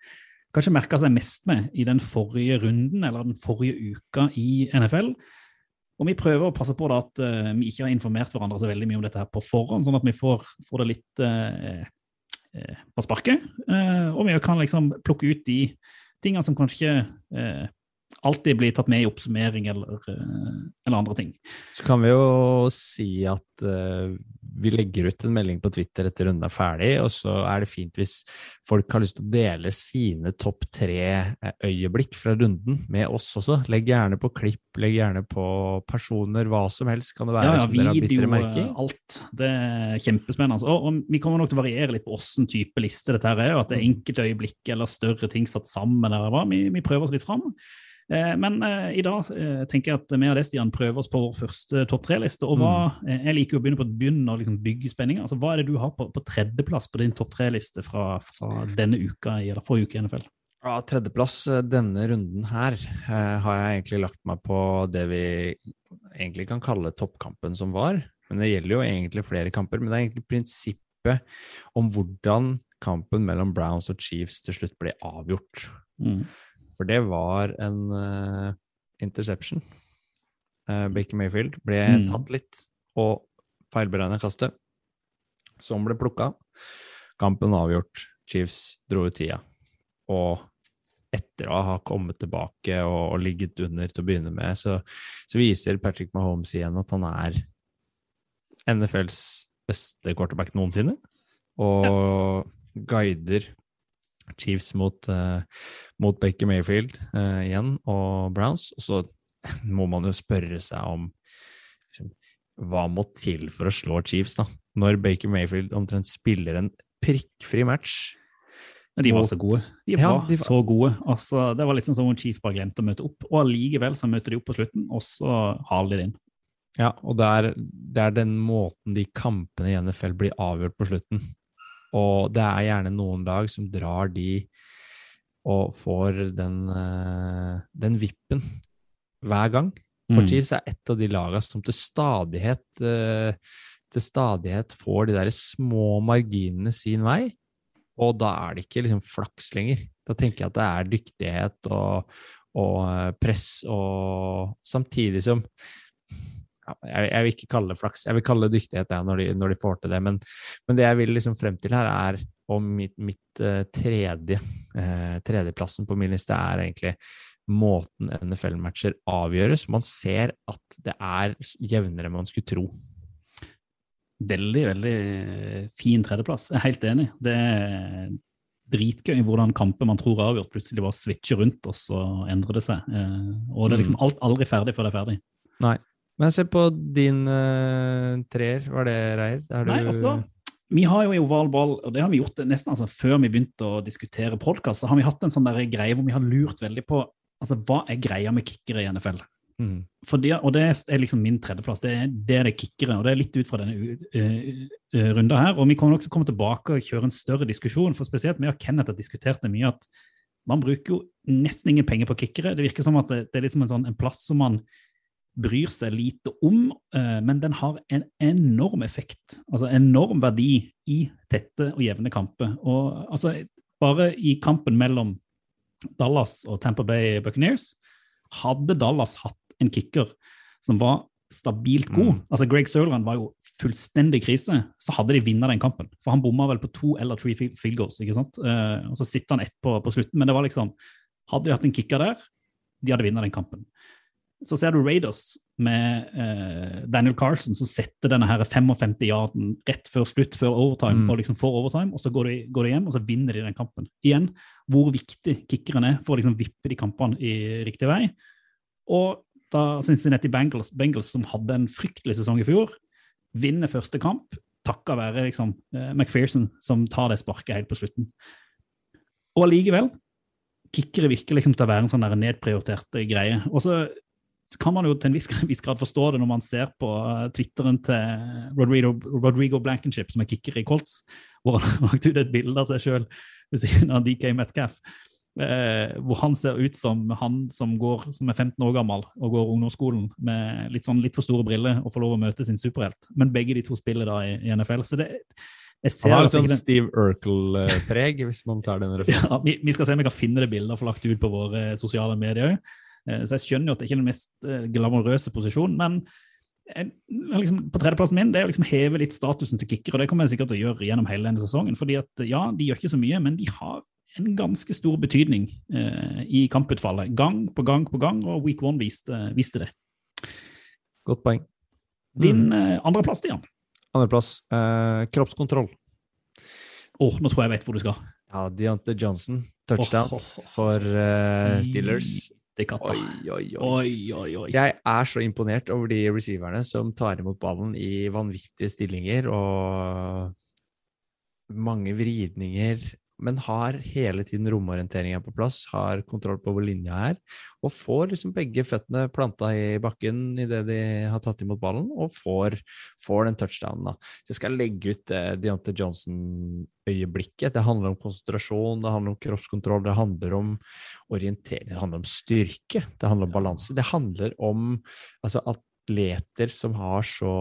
kanskje merka seg mest med i den forrige runden eller den forrige uka i NFL. Og vi prøver å passe på da at eh, vi ikke har informert hverandre så veldig mye om dette her på forhånd, sånn at vi får, får det litt eh, på sparket. Eh, og vi kan liksom plukke ut de tingene som kanskje eh, alltid blir tatt med i oppsummering eller, eh, eller andre ting. Så kan vi jo si at eh, vi legger ut en melding på Twitter etter runden er ferdig, og så er det fint hvis folk har lyst til å dele sine topp tre eh, øyeblikk fra runden med oss også. Legg gjerne på klipp, legg gjerne på personer, hva som helst kan det være Ja, ja, som video, dere merke eh, alt. Det er kjempespennende. Og, og vi kommer nok til å variere litt på åssen type liste dette her er, og at det er enkelte øyeblikk eller større ting satt sammen. Eller hva. Vi, vi prøver oss litt fram. Eh, men eh, i dag eh, tenker jeg at vi og det, Stian, prøver oss på vår første topp tre-liste. Og hva, eh, jeg liker å begynne på et bunn liksom bygge spenninga. Altså, hva er det du har på, på tredjeplass på din topp tre-liste fra, fra denne uka eller forrige uke i NFL? Ja, tredjeplass eh, denne runden her eh, har jeg egentlig lagt meg på det vi egentlig kan kalle toppkampen som var. Men det gjelder jo egentlig flere kamper. Men det er egentlig prinsippet om hvordan kampen mellom Browns og Chiefs til slutt ble avgjort. Mm. For det var en uh, interception. Uh, Baker Mayfield ble Mm. tatt litt og feilberegna kastet, som ble plukka. Kampen avgjort. Chiefs dro ut tida. Og etter å ha kommet tilbake og, og ligget under til å begynne med, så, så viser Patrick Mahomes igjen at han er NFLs beste quarterback noensinne. Og guider Chiefs mot, uh, mot Baker Mayfield uh, igjen og Browns. Og så må man jo spørre seg om liksom, hva må til for å slå Chiefs, da? Når Baker Mayfield omtrent spiller en prikkfri match. Men de var så gode. De Ja, de var- så gode. Altså, det var sånn som om Chief bare glemte å møte opp, og allikevel så møter de opp på slutten, og så haler de det inn. Ja, og det er, det er den måten de kampene i NFL blir avgjort på slutten. Og det er gjerne noen lag som drar de og får den, eh, den vippen hver gang. Og Mm. Er et av de lagene som til stadighet, eh, til stadighet får de der små marginene sin vei. Og da er det ikke liksom flaks lenger. Da tenker jeg at det er dyktighet og, og eh, press, og samtidig som jeg, jeg vil ikke kalle det flaks, jeg vil kalle det dyktighet ja, når, de, når de får til det. Men, men det jeg vil liksom frem til her, er om mitt, mitt eh, tredje eh, tredjeplassen på min liste er egentlig måten NFL-matcher avgjøres. Man ser at det er jevnere enn man skulle tro. Veldig, veldig fin tredjeplass. Jeg er helt enig. Det er dritgøy hvordan kamper man tror er avgjort, plutselig bare switcher rundt, og så endrer det seg. Eh, Og det er liksom alt aldri ferdig før det er ferdig. Nei. Men se på din uh, treer. Var det Reier? Er du- Nei, altså, vi har jo i Oval Ball, og det har vi gjort nesten altså, før vi begynte å diskutere podkast, så har vi hatt en sånn der greie hvor vi har lurt veldig på altså, hva er greia med kickere i NFL. Mm. For det, og det er liksom min tredjeplass. Det er det, det kickere, og det er litt ut fra denne uh, uh, runda her. Og vi kommer nok til å komme tilbake og kjøre en større diskusjon, for spesielt vi og Kenneth har diskutert det mye at man bruker jo nesten ingen penger på kickere. Det virker som at det, det er liksom en, sånn, en plass som man bryr seg lite om, uh, men den har en enorm effekt, altså enorm verdi i tette og jevne kamper. Og altså, bare i kampen mellom Dallas og Tampa Bay Buccaneers, hadde Dallas hatt en kicker som var stabilt god, Mm. altså Greg Sørland var jo fullstendig krise, så hadde de vunnet den kampen. For han bomma vel på to eller tre field goals, ikke sant? Eh, og så sitter han ett på, på slutten, men det var liksom Hadde de hatt en kicker der, de hadde vunnet den kampen. Så ser du Raiders med eh, Daniel Carlson som setter denne her 55-yarden rett før slutt, før overtime, Mm. og liksom får overtime, og så går de, går de hjem, og så vinner de den kampen. Igjen, hvor viktig kickeren er for å liksom vippe de kampene i riktig vei. Og da Cincinnati Bengals, Bengals, som hadde en fryktelig sesong i fjor, vinner første kamp, takket være liksom, eh, McPherson, som tar det sparket helt på slutten. Og allikevel, kickere virker liksom til å være en sånn nedprioritert greie. Og så kan man jo til en viss, viss grad forstå det når man ser på uh, Twitteren til Rodrigo, Rodrigo Blankenship, som er kicker i Colts, hvor han (laughs) har lagt ut et bilde av seg sjøl ved siden av DK Metcalf. Eh, hvor han ser ut som han som, går, som er 15 år gammel og går ungdomsskolen med litt, sånn, litt for store briller og får lov å møte sin superhelt. Men begge de to spiller da i, i NFL. Så det, Han har litt sånn Steve Urkel-preg, hvis man tar den (laughs) referansen. ja, vi, vi skal se om vi kan finne det bildet og få lagt ut på våre sosiale medier. Så jeg skjønner jo at det ikke er den mest eh, glamorøse posisjonen, men jeg, liksom, på tredjeplassen min det er å liksom heve litt statusen til kicker, og det kommer jeg sikkert til å gjøre gjennom hele denne sesongen. fordi at ja, de gjør ikke så mye, men de har en ganske stor betydning eh, i kamputfallet. Gang på gang på gang, og Week One viste, viste det. Godt poeng. Din Mm. eh, andreplass, Stian? Andreplass, eh, kroppskontroll. Åh, nå tror jeg jeg vet hvor du skal. Ja, Deontay Johnson, touchdown oh, oh, for eh, Steelers. Er katta. Oi, oi, oi. Oi, oi, oi. Jeg er så imponert over de receiverne som tar imot ballen i vanvittige stillinger og mange vridninger, men har hele tiden romorienteringa på plass, har kontroll på hvor linja er, og får liksom begge føttene planta i bakken idet de har tatt imot ballen, og får, får den touchdownen. da. Så jeg skal legge ut det Deontay Johnson-øyeblikket. Det handler om konsentrasjon, det handler om kroppskontroll, det handler om orientering, det handler om styrke, det handler om balanse. Det handler om altså, atleter som har så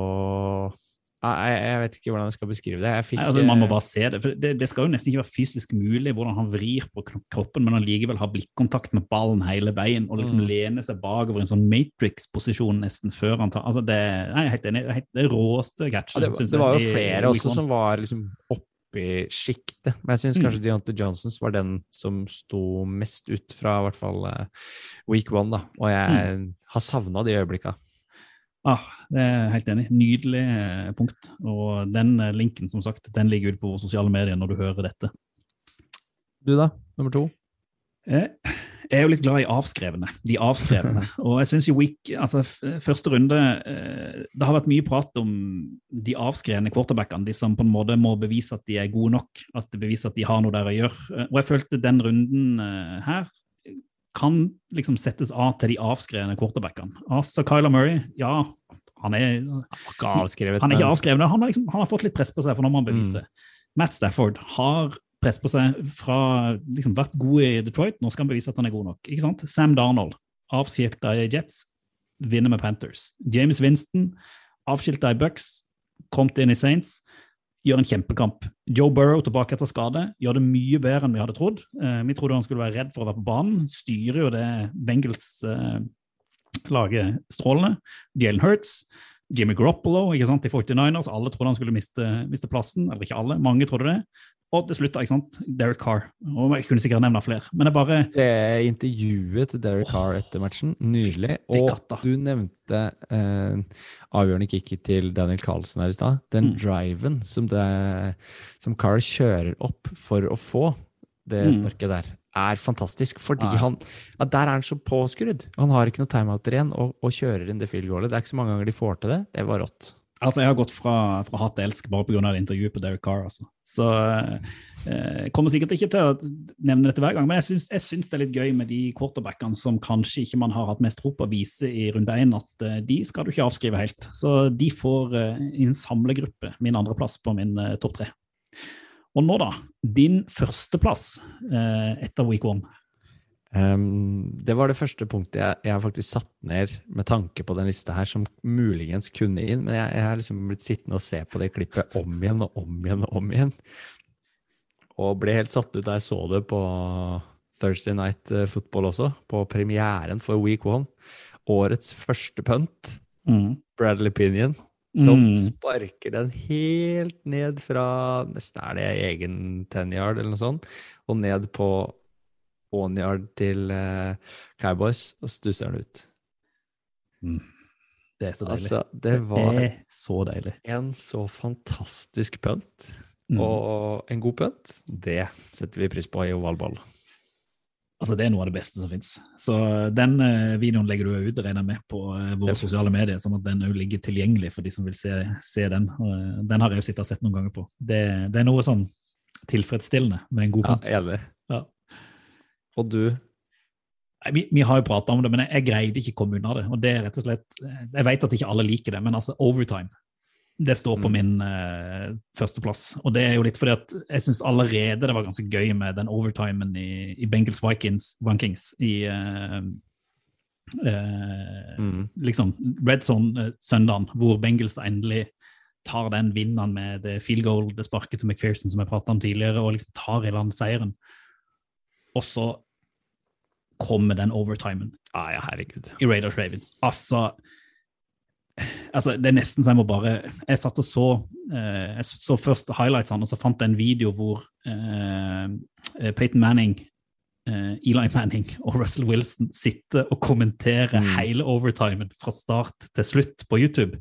jeg, jeg vet ikke hvordan jeg skal beskrive det. Jeg fikk, Nei, altså, man må bare se det. for det, det skal jo nesten ikke være fysisk mulig hvordan han vrir på kroppen, men allikevel har blikkontakt med ballen hele veien og liksom Mm. lene seg bakover i en sånn Matrix-posisjon nesten før han tar altså det, nei, jeg er helt enig. Det det råeste catchet. Ja, det, det var jo i- flere i også som var liksom oppi sjiktet, men jeg syns Mm. kanskje Deontay Johnsons var den som sto mest ut fra i hvert fall eh, week one, da. Og jeg Mm. har savna de øyeblikka. Ah, det er jeg helt enig. Nydelig eh, punkt. Og den eh, linken, som sagt, den ligger ute på sosiale medier når du hører dette. Du, da? Nummer to? Eh, Jeg er jo litt glad i avskrevne. De avskrevne. (laughs) Og jeg synes jo week, altså første runde Det har vært mye prat om de avskrevne quarterbackene, de som på en måte må bevise at de er gode nok, at de beviser at de har noe der å gjøre. Og jeg følte den runden her kan liksom settes av til de avskrevne quarterbackene. Altså Kyler Murray, ja, han er Ikke avskrevet. han er ikke men- han har, liksom, han har fått litt press på seg, for nå må han bevise. Matt Stafford har press på seg fra liksom vært god i Detroit, nå skal han bevise at han er god nok. ikke sant? Sam Darnold, avskilta i Jets, vinner med Panthers. James Winston, avskilta i Bucks, kommet inn i Saints, gjør en kjempekamp. Joe Burrow tilbake etter skade, gjør det mye bedre enn vi hadde trodd. Eh, vi trodde han skulle være redd for å være på banen, styrer jo det Bengals-laget strålende. Jalen Hurts, Jimmy Garoppolo ikke sant, i 49ers. Alle trodde han skulle miste, miste plassen. Eller ikke alle, mange trodde det. Og til slutt, ikke sant, Derek Carr. Og jeg kunne sikkert nevne flere. Men det er bare Det intervjuet til Derek Carr etter matchen, nydelig. Og du nevnte eh, avgjørende kicket til Daniel Carlsen her i stad. Den Mm. driven som, det, som Carr kjører opp for å få det Mm. sparket der, er fantastisk. Fordi ja. han ja, Der er han så påskrudd. Han har ikke noe timeouter igjen og, og kjører inn det field goalet. Det er ikke så mange ganger de får til det. Det var rått. Altså, Jeg har gått fra, fra hat til elsk bare pga. intervjuet på Derek Carr. altså. Så eh, Jeg kommer sikkert ikke til å nevne dette hver gang, men jeg syns, jeg syns det er litt gøy med de quarterbackene som kanskje ikke man har hatt mest tro på å vise i runde én, at eh, de skal du ikke avskrive helt. Så de får eh, i en samlegruppe min andreplass på min eh, topp tre. Og nå, da. Din førsteplass eh, etter week one. Ehm, det var det første punktet jeg, jeg faktisk satt ned med tanke på den lista her, som muligens kunne inn, men jeg, har liksom blitt sittende og se på det klippet om igjen og om igjen og om igjen. Og ble helt satt ut da jeg så det på Thursday Night eh, Football også, på premieren for Week One. Årets første punt, Bradley Pinion, som Mm. sparker den helt ned fra nesten er det egen ten yard eller noe sånt, og ned på one yard til uh, Cowboys, og stusser den ut. Det er så deilig. Altså, det var det så deilig. en så fantastisk punt, Mm. og en god punt, det setter vi pris på i ovalball. Altså, Det er noe av det beste som fins. Så den uh, videoen legger du ut, regner med, på uh, våre sosiale medier, sånn at den òg ligger tilgjengelig for de som vil se, se den. Eh, den har jeg jo sittet og sett noen ganger på. Det, det er noe sånn tilfredsstillende med en god Ja, punt. enig. Og du? Vi, vi har jo prata om det, men jeg, jeg greide ikke å komme unna det. og det er rett og slett, Jeg vet at ikke alle liker det, men altså overtime det står på Mm. min uh, førsteplass. Og det er jo litt fordi at jeg syns allerede det var ganske gøy med den overtimen i, i Bengals Vikings, Vikings i uh, uh, Mm. liksom Red Zone-søndagen, hvor Bengals endelig tar den vinneren med det field goal, det sparket til McPherson som jeg pratet om tidligere, og liksom tar i land seieren. Og så kommer den overtimen ah, ja, herregud. i Raiders Ravens. Altså, altså Det er nesten så jeg må bare Jeg satt og så eh, Jeg så først highlightsene, og så fant jeg en video hvor eh, Peyton Manning, eh, Eli Manning og Russell Wilson sitter og kommenterer Mm. hele overtimen fra start til slutt på YouTube.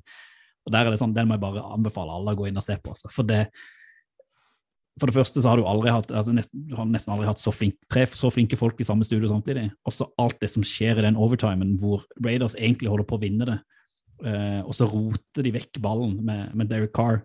Og der er det sånn, Den må jeg bare anbefale alle å gå inn og se på. Altså. For det for det første så har du hatt altså nesten, du har nesten aldri hatt så, flink, tre så flinke folk i samme studio samtidig. Og så alt det som skjer i den overtimen hvor Raiders egentlig holder på å vinne det. uh, og så roter de vekk ballen med, med Derek Carr.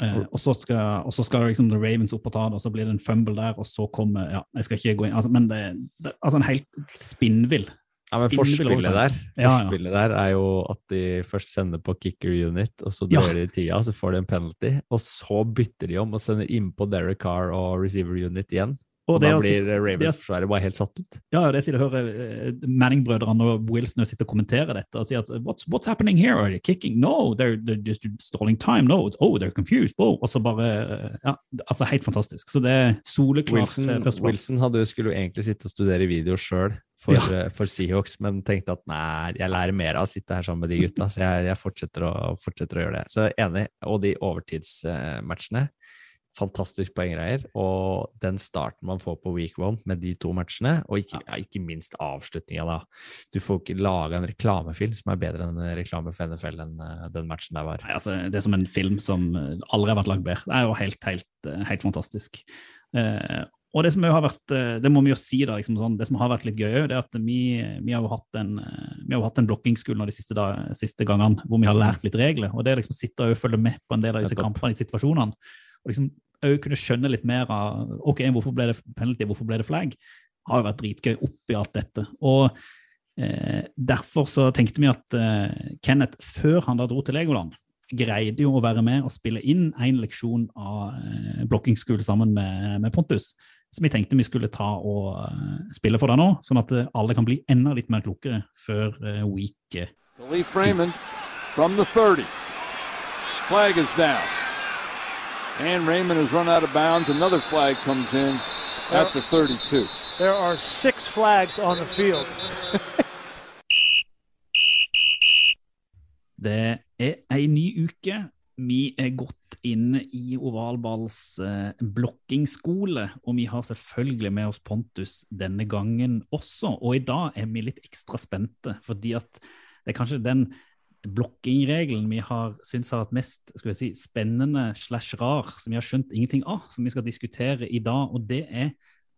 Uh, og så skal, og så skal liksom The Ravens opp og ta det, og så blir det en fumble der, og så kommer ja, Jeg skal ikke gå inn altså, Men det, det altså en helt spinnvill Ja, men Forspillet der Ja, ja. Forspillet der er jo at de først sender på kicker unit, og så drar de tida, så får de en penalty, og så bytter de om og sender innpå Derek Carr og receiver unit igjen. Og, Og da blir Ravens-forsvaret bare helt satt ut. Ja, det sier du hører eh, Manning-brødrene og Wilson sitter og kommenterer dette og sier at what's, what's happening here? Are they kicking? No, they're, they're just stalling time. No, oh, they're confused. Oh. Og så bare Ja, altså helt fantastisk. Så det er soleklart Wilson, eh. Wilson hadde, jo- skulle jo egentlig sitte og studere video sjøl for, Ja. eh, for Seahawks, men tenkte at nei, jeg lærer mer av å sitte her sammen med de gutta, så jeg, jeg fortsetter, å, fortsetter å gjøre det. Så enig. Og de overtidsmatchene. Fantastisk poenggreier. Og den starten man får på week one med de to matchene, og ikke, ja, ikke minst avslutninga, da. Du får ikke laga en reklamefilm som er bedre enn en reklame for NFL enn eh, den matchen der var. Nei, altså, det er som en film som aldri har vært lagd bedre. Det er jo helt, helt, eh, helt fantastisk. Eh, og det som har vært, eh, det må vi jo si da, liksom sånn, det som har vært litt gøy, det er at vi, vi har jo hatt en, eh, vi har hatt en blokkingskole nå de siste, da, siste gangene hvor vi har lært litt regler. Og det liksom sitte og følge med på en del av disse kampene, i situasjonene. Og liksom òg kunne skjønne litt mer av ok, hvorfor ble det penalty, hvorfor ble det flagg, har jo vært dritgøy oppi alt dette. Og eh, derfor så tenkte vi at eh, Kenneth, før han da dro til Legoland, greide jo å være med og spille inn en leksjon av eh, blokkingskole sammen med, med Pontus som vi tenkte vi skulle ta og eh, spille for deg nå, sånn at eh, alle kan bli enda litt mer klokere før eh, week Lee Freeman from the 30. Flag is down. And Raymond has run out of bounds. Another flag comes in at the 32. There are six flags on the field. (laughs) Det er ei ny uke. Vi er godt inne i Ovalballs eh, blokkingskole, og vi har selvfølgelig med oss Pontus denne gangen også. Og i dag er vi litt ekstra spente, fordi at det er kanskje den blokkingregelen vi har syntes har vært mest si, spennende slash rar, som vi har skjønt ingenting av, som vi skal diskutere i dag. Og det er,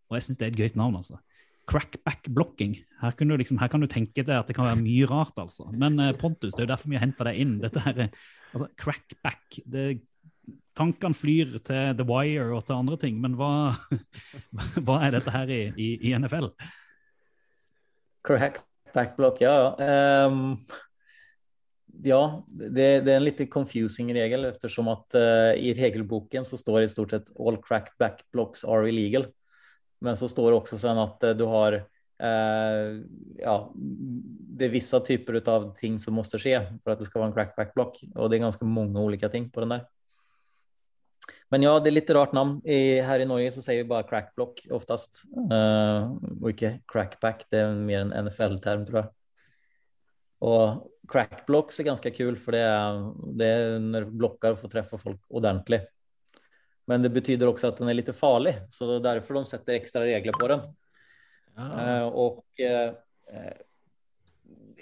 og jeg syns det er et gøyt navn, altså. Crackback-blokking. Her, liksom, her kan du tenke deg at det kan være mye rart, altså. Men eh, Pontus, det er jo derfor vi har henta deg inn. Dette her, er- altså, Crackback. Det, tankene flyr til The Wire og til andre ting, men hva, (laughs) hva er dette her i, i, i NFL? Crackback-block, ja. ja. Um ja, det, det er en litt confusing regel eftersom at uh, i regelboken så står det i stort sett all crack backblocks are illegal. Men så står det også sen att eh, du har eh, ja, det er vissa typer av ting som må skje for at det skal være en crackback-blokk. Og det er ganske mange ulike ting på den der. Men ja, det er litt rart namn. I, her i Norge så sier vi bare crackblock oftast. Uh, og ikke crackback, det er mer en NFL-term tror jeg. Og crackblocks er ganske kul for det er, det er når och får treffe folk ordentligt. Men det betyder också att den är lite farlig, så det är därför de sätter extra regler på den. Eh, och eh,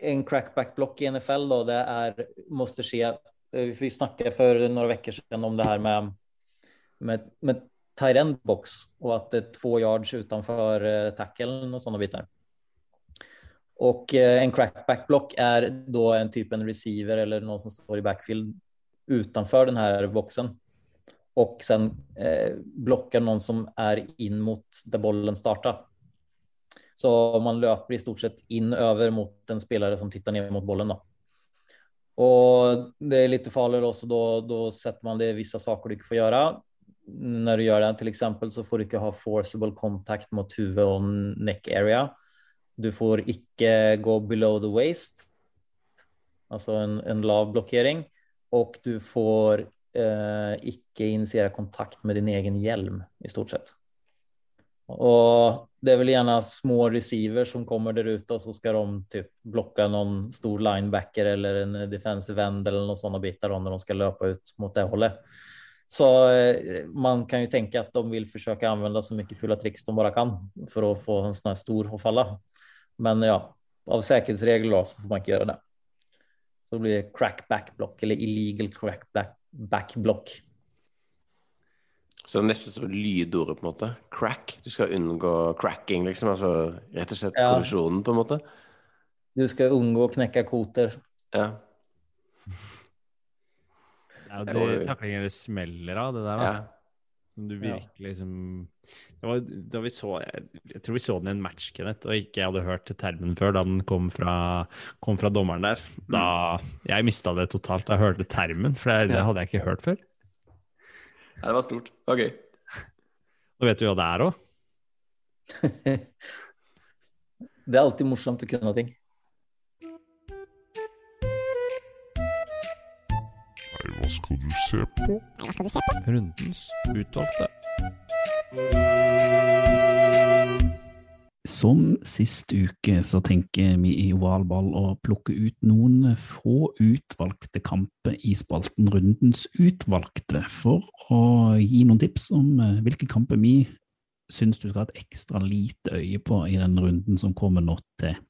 en crackback-block i NFL då, det är, måste ske. eh, Vi snackade för några veckor sedan om det här med med, med tight end box och att det är två yards utanför eh, tackeln och sådana bitar. Och eh, en crackback block är då en typ en receiver eller någon som står i backfield utanför den här boxen och sen eh, blockar någon som är in mot där bollen startar. Så man löper i stort sett in över mot en spelare som tittar ner mot bollen. Då. Och det är lite farligare också då, då sätter man det vissa saker du inte får göra. När du gör det, till exempel så får du inte ha forcible kontakt mot huvud och neck area. Du får inte gå below the waist, alltså en, en lav blockering och du får eh, initierer initiera kontakt med din egen hjelm, i stort sett. Og det er vel gjerne små receiver som kommer der ute og så skal de typ blocka noen stor linebacker eller en defensive end eller noen sånne biter når de skal løpe ut mot det hållet. Så eh, man kan jo tenke at de vil forsøke å anvende så mye fulla triks de bare kan for å få en sånn stor å falle. Men ja, av säkerhetsregler så får man ikke gjøre det. Så det blir crack backblock eller illegal crack back, backblock. Så det er nesten som lydordet, på en måte. Crack. Du skal unngå cracking, liksom. Altså rett og slett Ja. kollisjonen, på en måte. Du skal unngå å knekke koter. Ja. Det jo Det taklingen det smeller av, det der. da. ja. Som du virkelig liksom det var, Da vi så jeg, jeg tror vi så den i en match, Kenneth, og ikke jeg hadde hørt termen før da den kom fra, kom fra dommeren der. Da Jeg mista det totalt da jeg hørte termen, for det, det hadde jeg ikke hørt før. ja, det var stort. Det var gøy. Nå vet du hva det er òg? (laughs) Det er alltid morsomt å kunne ting. Hva skal du se på? Hva skal du se på? Rundens utvalgte. Som sist uke så tenker vi i ovalball å plukke ut noen få utvalgte kamper i spalten Rundens utvalgte, for å gi noen tips om eh, hvilke kamper vi syns du skal ha et ekstra lite øye på i den runden som kommer nå til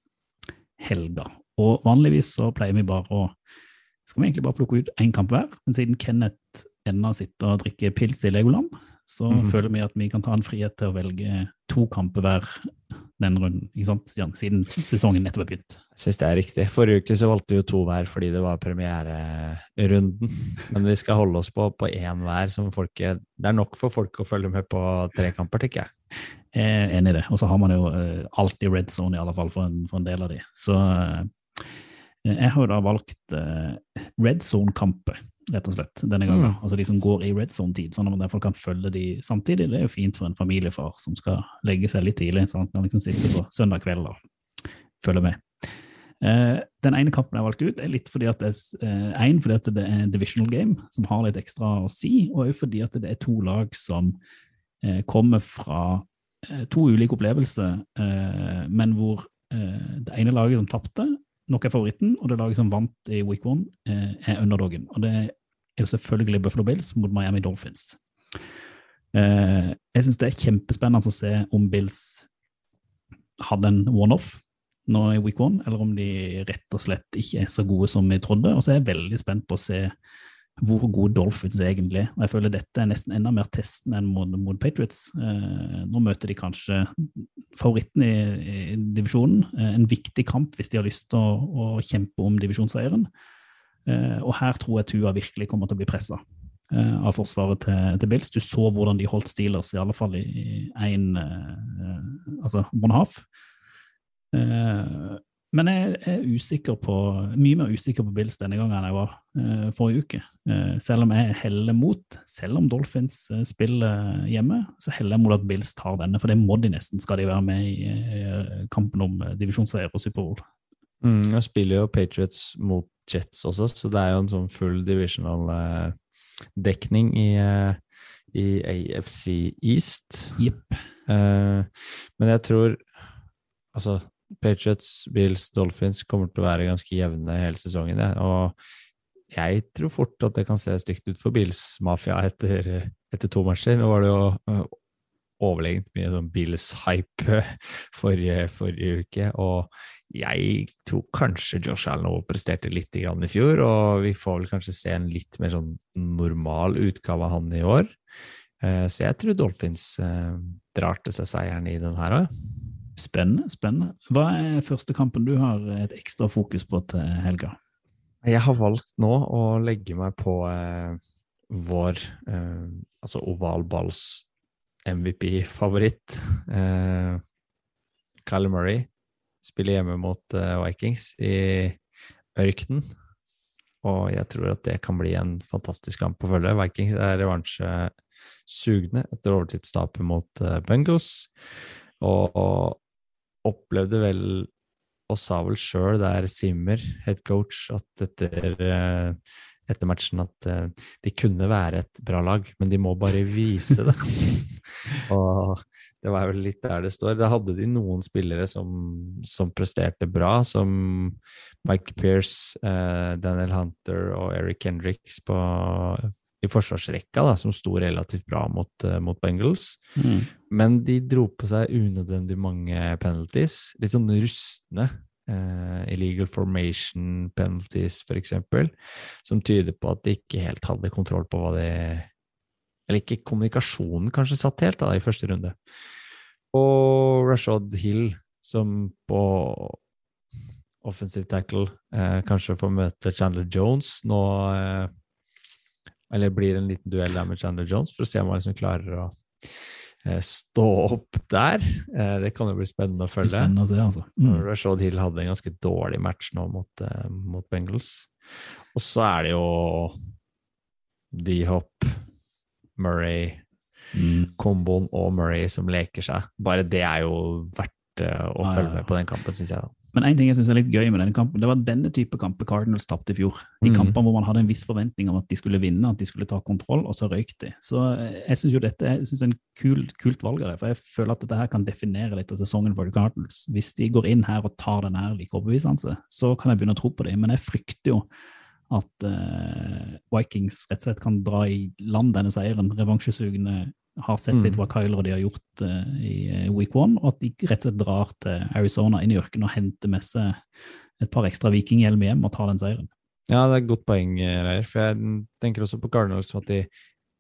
helga. Og vanligvis så pleier vi bare å skal vi egentlig bare plukke ut én kamp hver, men siden Kenneth ennå sitter og drikker pils i Legoland, så Mhm. føler vi at vi kan ta en frihet til å velge to kamper hver den runden, ikke sant? Jan, siden sesongen nettopp er begynt. Jeg syns det er riktig. Forrige uke så valgte vi jo to hver fordi det var premiererunden. Men vi skal holde oss på på én hver. Som folket, det er nok for folk å følge med på tre kamper, tenker jeg. Jeg er enig i det. Og så har man jo eh, alltid red zone, i alle fall for en, for en del av de. Så eh, jeg har jo da valgt eh, red zone-kamper, rett og slett, denne gangen. Mm. Altså de som går i red zone-tid, sånn at man derfor kan følge de samtidig. Det er jo fint for en familiefar som skal legge seg litt tidlig, sånn at man liksom sitter på søndag kveld og følger med. Eh, den ene kampen jeg valgte ut, er litt fordi at det er eh, en, fordi at det er en divisional game, som har litt ekstra å si, og også fordi at det er to lag som eh, kommer fra eh, to ulike opplevelser, eh, men hvor eh, det ene laget som tapte, nok er favoritten, og det laget som vant i week one, eh, er underdogen. Og det er jo selvfølgelig Buffalo Bills mot Miami Dolphins. Eh, jeg syns det er kjempespennende å se om Bills hadde en one-off nå i week one, eller om de rett og slett ikke er så gode som vi trodde. Og så er jeg veldig spent på å se hvor gode Dolphins egentlig er. Og jeg føler dette er nesten enda mer testen enn mot, mot Patriots. Eh, nå møter de kanskje favoritten i, i divisjonen. Eh, en viktig kamp hvis de har lyst til å, å kjempe om divisjonsseieren. Eh, og her tror jeg Tua virkelig kommer til å bli pressa eh, av forsvaret til, til Bills. Du så hvordan de holdt Steelers, i alle fall i én Altså one half. Men jeg er usikker på, mye mer usikker på Bills denne gangen enn jeg var uh, forrige uke. Uh, selv om jeg heller mot, selv om Dolphins uh, spiller hjemme, så heller jeg mot at Bills tar denne, for det må de nesten, skal de være med i kampen om divisjonsseier og Superbowl. Mm, jeg spiller jo Patriots mot Jets også, så det er jo en sånn full divisional dekning i, i AFC East. Yep. Men jeg tror altså Patriots, Bills, Dolphins kommer til å være ganske jevne hele sesongen. Og jeg tror fort at det kan se stygt ut for Bills-mafia etter, etter to matcher. Nå var det jo øh, overlegent mye sånn Bills-hype forrige, forrige uke. Og jeg tror kanskje Josh Allen overpresterte litt i fjor, og vi får vel kanskje se en litt mer sånn normal utgave av han i år. Eh, Så jeg tror Dolphins eh, drar til seg seieren i den her òg. Spennende. spennende. Hva er første kampen du har et ekstra fokus på til helga? Jeg har valgt nå å legge meg på eh, vår eh, altså ovalballs MVP-favoritt. Eh, Kyle Murray spiller hjemme mot eh, Vikings i ørkenen. Og jeg tror at det kan bli en fantastisk kamp å følge. Vikings er revansjesugne etter overtidstapet mot eh, Bungles. Og, og opplevde vel og sa vel sjøl der Simmer, head coach, at etter, eh, etter matchen at eh, de kunne være et bra lag, men de må bare vise det. (laughs) og det var vel litt der det står. Da hadde de noen spillere som, som presterte bra, som Mike Pierce, eh, Daniel Hunter og Eric Hendricks på, i forsvarsrekka, da, som sto relativt bra mot, eh, mot Bengals. Mm. Men de dro på seg unødvendig mange penalties. Litt sånn rustne. Uh, illegal formation penalties, for eksempel. Som tyder på at de ikke helt hadde kontroll på hva de Eller ikke kommunikasjonen kanskje satt helt da, i første runde. Og Rashad Hill, som på offensive tackle uh, kanskje får møte Chandler Jones nå uh, Eller blir en liten duell der med Chandler Jones, for å se om han liksom klarer å stå opp der. Eh, det kan jo bli spennende å Det følge. Spennende å se, altså. Mm. Rashad Hill hadde en ganske dårlig match nå mot, eh, mot Bengals. Og så er det jo D-Hop, Murray, Mm. komboen og Murray som leker seg. Bare det er jo verdt eh, å følge ja. med på den kampen, syns jeg. da. Men en ting jeg synes er litt gøy med denne kampen, det var denne type kamper Cardinals tapte i fjor. De Mm. kampene hvor man hadde en viss forventning om at de skulle vinne, at de skulle ta kontroll, og så røyk de. Så eh, jeg syns jo dette jeg synes er en kul, kult valg av det, for jeg føler at dette her kan definere litt av sesongen for the Cardinals. Hvis de går inn her og tar den her like overbevisende, så kan jeg begynne å tro på dem, men jeg frykter jo at uh, Vikings rett og slett kan dra i land denne seieren. Revansjesugne har sett litt Mm. hva Kyler og de har gjort uh, i eh, week one, og at de rett og slett drar til Arizona inn i ørkenen og henter med seg et par ekstra vikinghjelm hjem og tar den seieren. Ja, det er et godt poeng, eh, Reier. For jeg tenker også på Cardinals som at de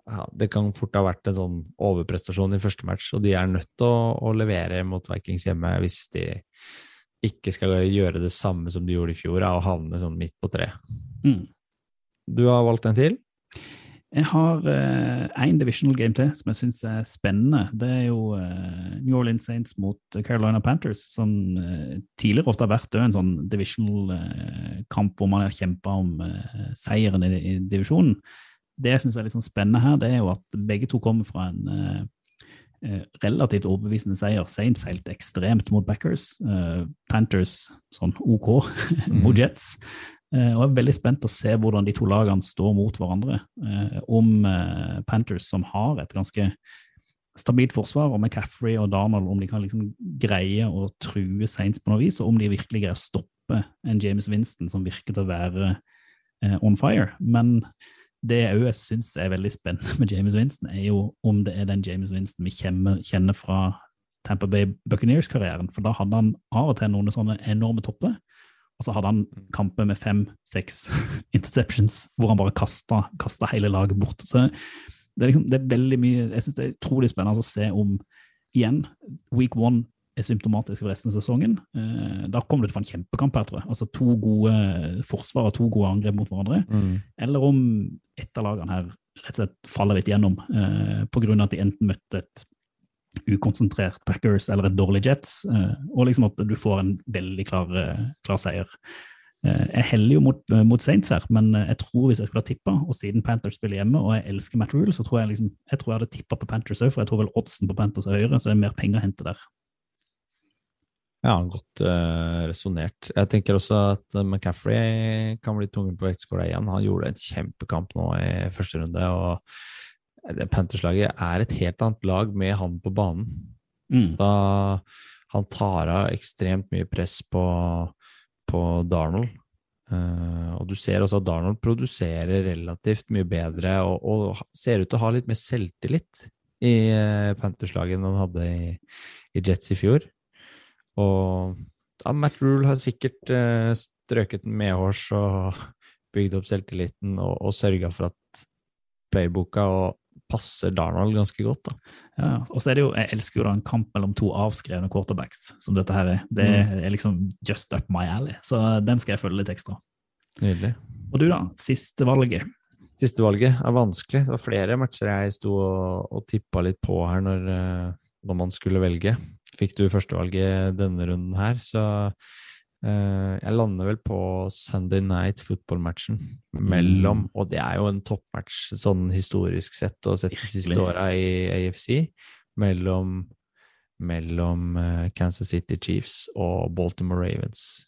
ja, det kan fort ha vært en sånn overprestasjon i første match, og de er nødt til å, å levere mot Vikings hjemme hvis de ikke skal gjøre det samme som de gjorde i fjor, og havne sånn midt på tre. Mm. Du har valgt en til? Jeg har én divisional game til som jeg syns er spennende. Det er jo eh, New Orleans Saints mot Carolina Panthers, som eh, tidligere ofte har vært en sånn divisional eh, kamp hvor man har kjempa om eh, seieren i, i divisjonen. Det jeg syns er litt sånn spennende her, det er jo at begge to kommer fra en eh, eh, relativt overbevisende seier. Saints helt ekstremt mot Backers. eh, Panthers sånn OK (laughs) mot Jets. Eh, og jeg er veldig spent å se hvordan de to lagene står mot hverandre. Eh, om eh, Panthers, som har et ganske stabilt forsvar, og McCaffrey og Darnold, om de kan liksom greie å true Saints på noe vis, og om de virkelig greier å stoppe en James Winston som virker til å være on fire. Men det jeg òg syns er veldig spennende med James Winston, er jo om det er den James Winston vi kjenner, fra Tampa Bay Buccaneers-karrieren. For da hadde han av og til noen sånne enorme topper. Og så hadde han kamper med fem-seks (laughs) interceptions hvor han bare kasta, kasta hele laget bort. Så det er, liksom, det er veldig mye Jeg syns det er utrolig spennende å se om igjen week one er symptomatisk for resten av sesongen. Eh, da kommer det til å få en kjempekamp her, tror jeg. Altså to gode forsvar og to gode angrep mot hverandre. Mm. Eller om ett av lagene her rett og slett faller litt gjennom eh, av at de enten møtte et ukonsentrert Packers eller et dårlig Jets, eh, og liksom at du får en veldig klar, eh, klar seier. Eh, Jeg heller jo mot, mot Saints her, men jeg tror hvis jeg skulle ha tippa, og siden Panthers spiller hjemme, og jeg elsker Matt Rule, så tror jeg liksom, jeg tror jeg hadde tippa på Panthers òg, for jeg tror vel oddsen på Panthers er høyere, så det er mer penger å hente der. Ja, godt uh, resonnert. Jeg tenker også at McCaffrey kan bli tungen på vektskåla igjen. Han gjorde en kjempekamp nå i første runde, og det Panthers-laget er et helt annet lag med han på banen. Mm. Da han tar av ekstremt mye press på, på Darnold. Uh, og du ser også at Darnold produserer relativt mye bedre og, og ser ut til å ha litt mer selvtillit i uh, Panthers-laget enn han hadde i, i Jets i fjor. Og ja, Matt Rule har sikkert uh, strøket medhårs og bygd opp selvtilliten og, og sørga for at playboka og passer Darnold ganske godt. da. Ja, og så er det jo, Jeg elsker jo da en kamp mellom to avskrevne quarterbacks, som dette her er. Det er liksom just up my alley, så den skal jeg følge litt ekstra. Nydelig. Og du, da? Siste valget? Siste valget er vanskelig. Det var flere matcher jeg sto og, og tippa litt på her når, eh, når man skulle velge. Fikk du førstevalget denne runden her, så jeg lander vel på Sunday Night Football-matchen mellom Og det er jo en toppmatch sånn historisk sett, og sett de siste åra i AFC, mellom, mellom eh, Kansas City Chiefs og Baltimore Ravens.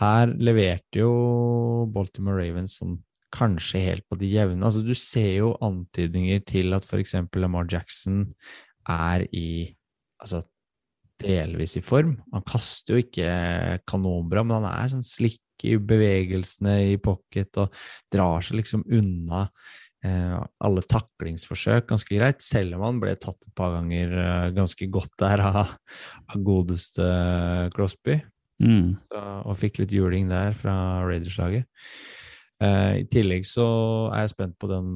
Her leverte jo Baltimore Ravens som kanskje helt på de jevne. Altså, du ser jo antydninger til at f.eks. Lamar Jackson er i altså, delvis i form. Han kaster jo ikke kanonbra, men han er sånn slikk i bevegelsene i pocket og drar seg liksom unna eh, alle taklingsforsøk ganske greit, selv om han ble tatt et par ganger eh, ganske godt der av, av godeste Crosby. Mm. Så, og fikk litt juling der fra Raiders-laget. Eh, I tillegg så er jeg spent på den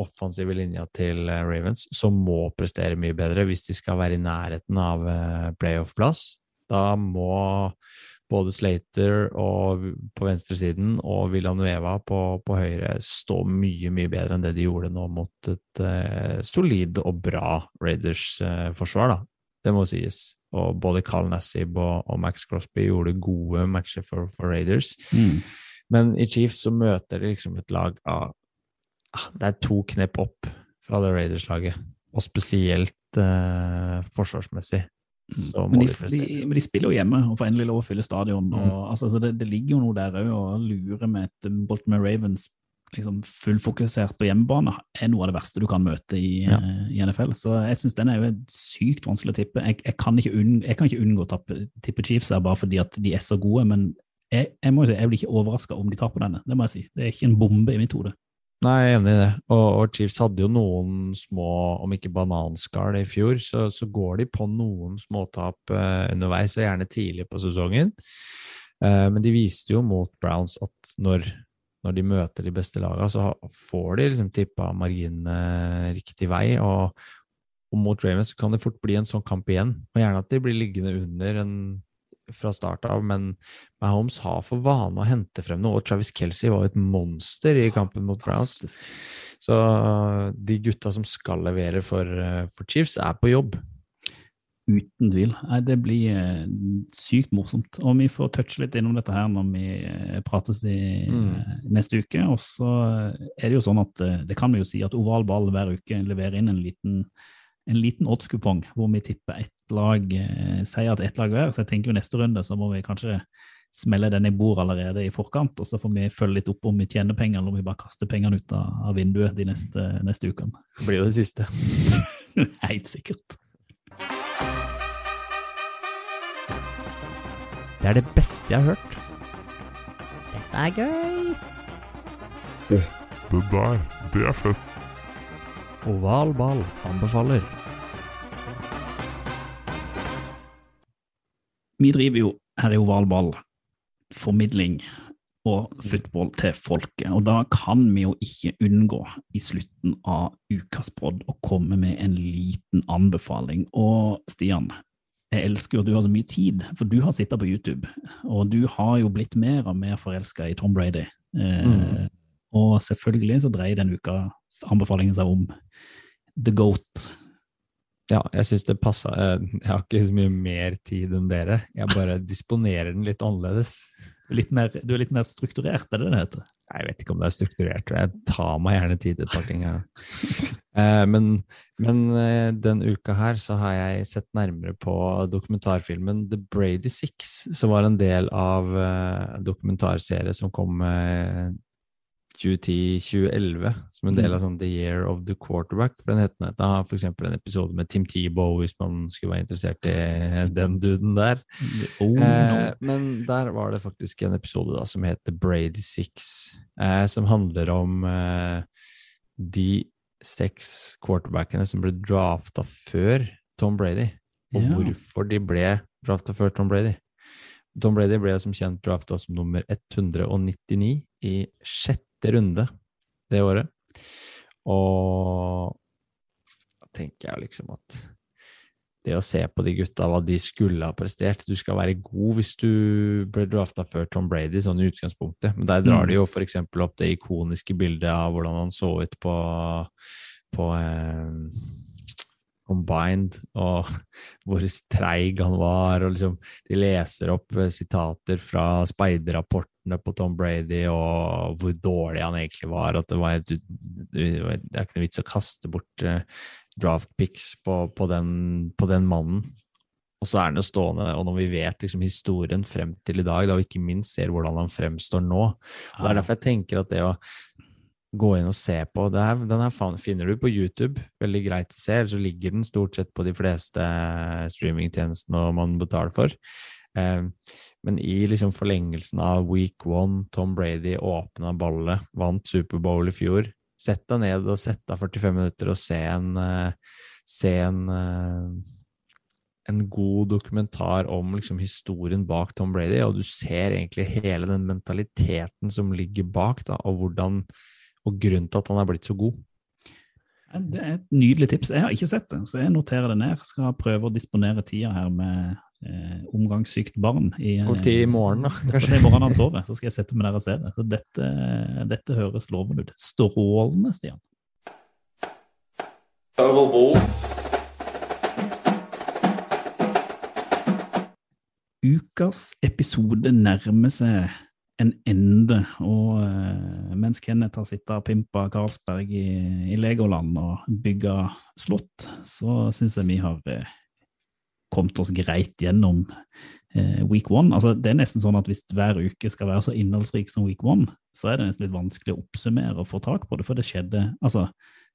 offensive linja til eh, Ravens, som må prestere mye bedre hvis de skal være i nærheten av eh, playoff-plass. Da må både Slater på venstresiden og Villanueva på, på høyre stå mye, mye bedre enn det de gjorde nå mot et eh, solid og bra Raiders-forsvar, da. Det må sies. Og både Carl Nassib og, og Max Crosby gjorde gode matcher for, for Raiders. Mm. Men i Chiefs så møter de liksom et lag av ah, Det er to knep opp fra det Raiders-laget, og spesielt eh, forsvarsmessig. Så må Men de, de men de spiller jo hjemme og får endelig lov å fylle stadion. Mm. Og, altså, det, det ligger jo noe der òg, å lure med et Baltimore Ravens liksom fullfokusert på hjemmebane er noe av det verste du kan møte i, Ja. eh, i NFL. Så jeg syns den er jo sykt vanskelig å tippe. Jeg, jeg, kan, ikke unn, jeg kan ikke unngå å tappe, tippe Chiefs her bare fordi at de er så gode, men jeg, jeg, må si, jeg blir ikke overraska om de taper denne. Det må jeg si. Det er ikke en bombe i mitt hode. Nei, jeg er enig i det. Og, og Chiefs hadde jo noen små, om ikke bananskall i fjor, så, så går de på noen småtap eh, underveis, og gjerne tidlig på sesongen. Eh, men de viste jo mot Browns at når når de møter de beste lagene, så får de liksom tippa marginene riktig vei. Og, og mot Ravens kan det fort bli en sånn kamp igjen. Og gjerne at de blir liggende under en, fra start av, men Mahomes har for vane å hente frem noe, og Travis Kelsey var jo et monster i kampen mot Browns. Så de gutta som skal levere for, eh, for Chiefs, er på jobb. Uten tvil. Nei, det blir eh, sykt morsomt. Og vi får touche litt innom dette her når vi prates i Mm. neste uke. Og så er det jo sånn at det kan vi jo si at oval ball hver uke leverer inn en liten, en liten oddskupong hvor vi tipper ett lag, eh, sier at ett lag hver. Så jeg tenker jo neste runde så må vi kanskje smelle den i bord allerede i forkant, og så får vi følge litt opp om vi tjener penger, eller om vi bare kaster pengene ut av, av vinduet de neste, neste ukene. Det blir jo det siste. (laughs) Helt sikkert. Det er det beste jeg har hørt. Dette er gøy. Det der, det er fett. Oval ball anbefaler. Vi driver jo her i Oval Ball formidling og football til folket, og da kan vi jo ikke unngå i slutten av ukas podd å komme med en liten anbefaling. Og Stian, jeg elsker jo at du har så mye tid, for du har sittet på YouTube, og du har jo blitt mer og mer forelska i Tom Brady. Eh, Mm. Og selvfølgelig så dreier den ukas anbefalingen seg om The Goat. Ja, jeg syns det passa. eh, Jeg har ikke så mye mer tid enn dere. Jeg bare disponerer den litt annerledes. Litt mer, du er litt mer strukturert, er det det heter? Jeg vet ikke om det er strukturert. Jeg tar meg gjerne tid et par ting. Eh, men men eh, den uka her så har jeg sett nærmere på dokumentarfilmen The Brady Six, som var en del av dokumentarserie som kom 2010-2011, som en del av sånn The Year of the Quarterback. For den heter Da har f.eks. en episode med Tim Tebow, hvis man skulle være interessert i den duden der. Oh, Eh, men der var det faktisk en episode da som heter Brady Six, eh, som handler om eh, de seks quarterbackene som ble drafta før Tom Brady, og yeah. hvorfor de ble drafta før Tom Brady. Tom Brady ble som kjent drafta som nummer 199 i sjette runde det året. Og da tenker jeg liksom at det å se på de gutta, hva de skulle ha prestert Du skal være god hvis du ble drafta før Tom Brady, sånn i utgangspunktet. Men der drar Mm. de jo for eksempel opp det ikoniske bildet av hvordan han så ut på, på eh, Combined, og (laughs) hvor treig han var, og liksom De leser opp eh, sitater fra speiderrapportene på Tom Brady, og hvor dårlig han egentlig var. At det var det er ikke noe vits å kaste bort eh, draft picks på, på, den, på den mannen. Og så er han jo stående, og når vi vet liksom historien frem til i dag, da vi ikke minst ser hvordan han fremstår nå og Det er derfor jeg tenker at det å gå inn og se på det her, Den her finner du på YouTube, veldig greit å se, eller så ligger den stort sett på de fleste streamingtjenestene man betaler for. Eh, men i liksom forlengelsen av week one, Tom Brady åpna ballet, vant Superbowl i fjor. Sett deg ned og sett deg 45 minutter og se en, eh, se en, eh, en god dokumentar om liksom historien bak Tom Brady, og du ser egentlig hele den mentaliteten som ligger bak, da, og hvordan og grunnen til at han er blitt så god. Det er et nydelig tips. Jeg har ikke sett det, så jeg noterer det ned. Skal prøve å disponere tida her med eh, omgangssykt barn. I, Får i morgen, da, Kanskje. i morgen han sover, så skal jeg sette meg der og se det. Så dette, dette høres lovende ut. Strålende, Stian. Ukas episode nærmer seg en ende, og uh, mens Kenneth har sittet og pimpa Carlsberg i, i Legoland og bygga slott, så syns jeg vi har uh, kommet oss greit gjennom uh, week one. Altså, det er nesten sånn at hvis hver uke skal være så innholdsrik som week one, så er det nesten litt vanskelig å oppsummere og få tak på det, for det skjedde Altså,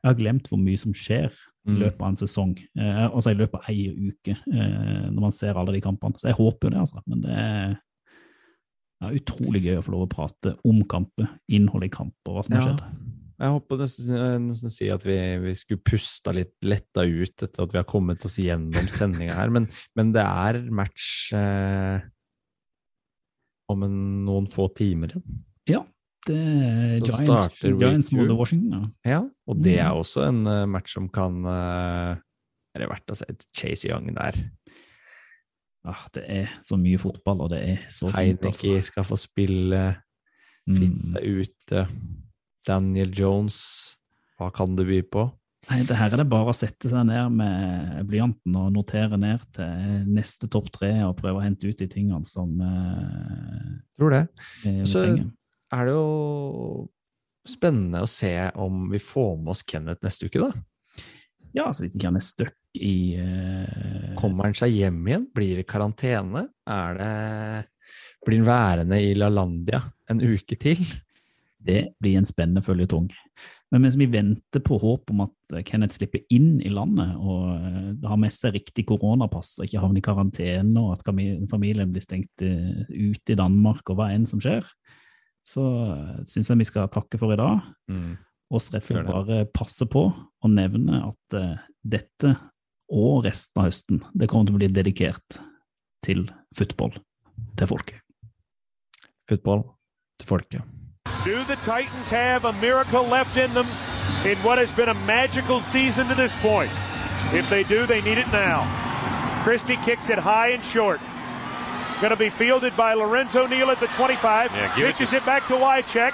jeg har glemt hvor mye som skjer i Mm. løpet av en sesong, altså i løpet av ei uke, når man ser alle de kampene. Så jeg håper jo det, altså. Men det er ja, utrolig gøy å få lov å prate om kamper, innholdet i kamper, hva som har Ja. skjedd. Jeg håper nesten, nesten å si at vi, vi skulle pusta litt letta ut etter at vi har kommet oss gjennom sendinga her, men, men det er match eh, om en, noen få timer igjen. Ja, Det er Så Giants, Giants mot. Washington. Ja. Ja, og det Mm. er også en eh, match som kan uh, Er det verdt å se et Chase Young der? Ah, det er så mye fotball, og det er så fint. Heineke Altså. skal få spille, Fitz Mm. er ute, Daniel Jones Hva kan du by på? Nei, det her er det bare å sette seg ned med blyanten og notere ned til neste topp tre og prøve å hente ut de tingene som eh, Tror det. Så trenger. er det jo spennende å se om vi får med oss Kenneth neste uke, da. Ja, altså hvis ikke han er stuck i uh... Kommer han seg hjem igjen? Blir det karantene? Det Blir han værende i LaLandia en uke til? Det blir en spennende føljetong. Men mens vi venter på håp om at Kenneth slipper inn i landet og eh, har med seg riktig koronapass og ikke havner i karantene, og at familien blir stengt eh, ute i Danmark og hva enn som skjer, så syns jeg vi skal takke for i dag. Mm. Og rett og slett bare passe på å nevne at eh, dette og resten av høsten, det kommer til å bli dedikert til football, til folket. Football til folket. Do the Titans have a miracle left in them in what has been a magical season to this point? If they do, they need it now. Christie kicks it high and short. Going to be fielded by Lorenzo Neal at the 25. Yeah, give it Pitches it, back to Wycheck.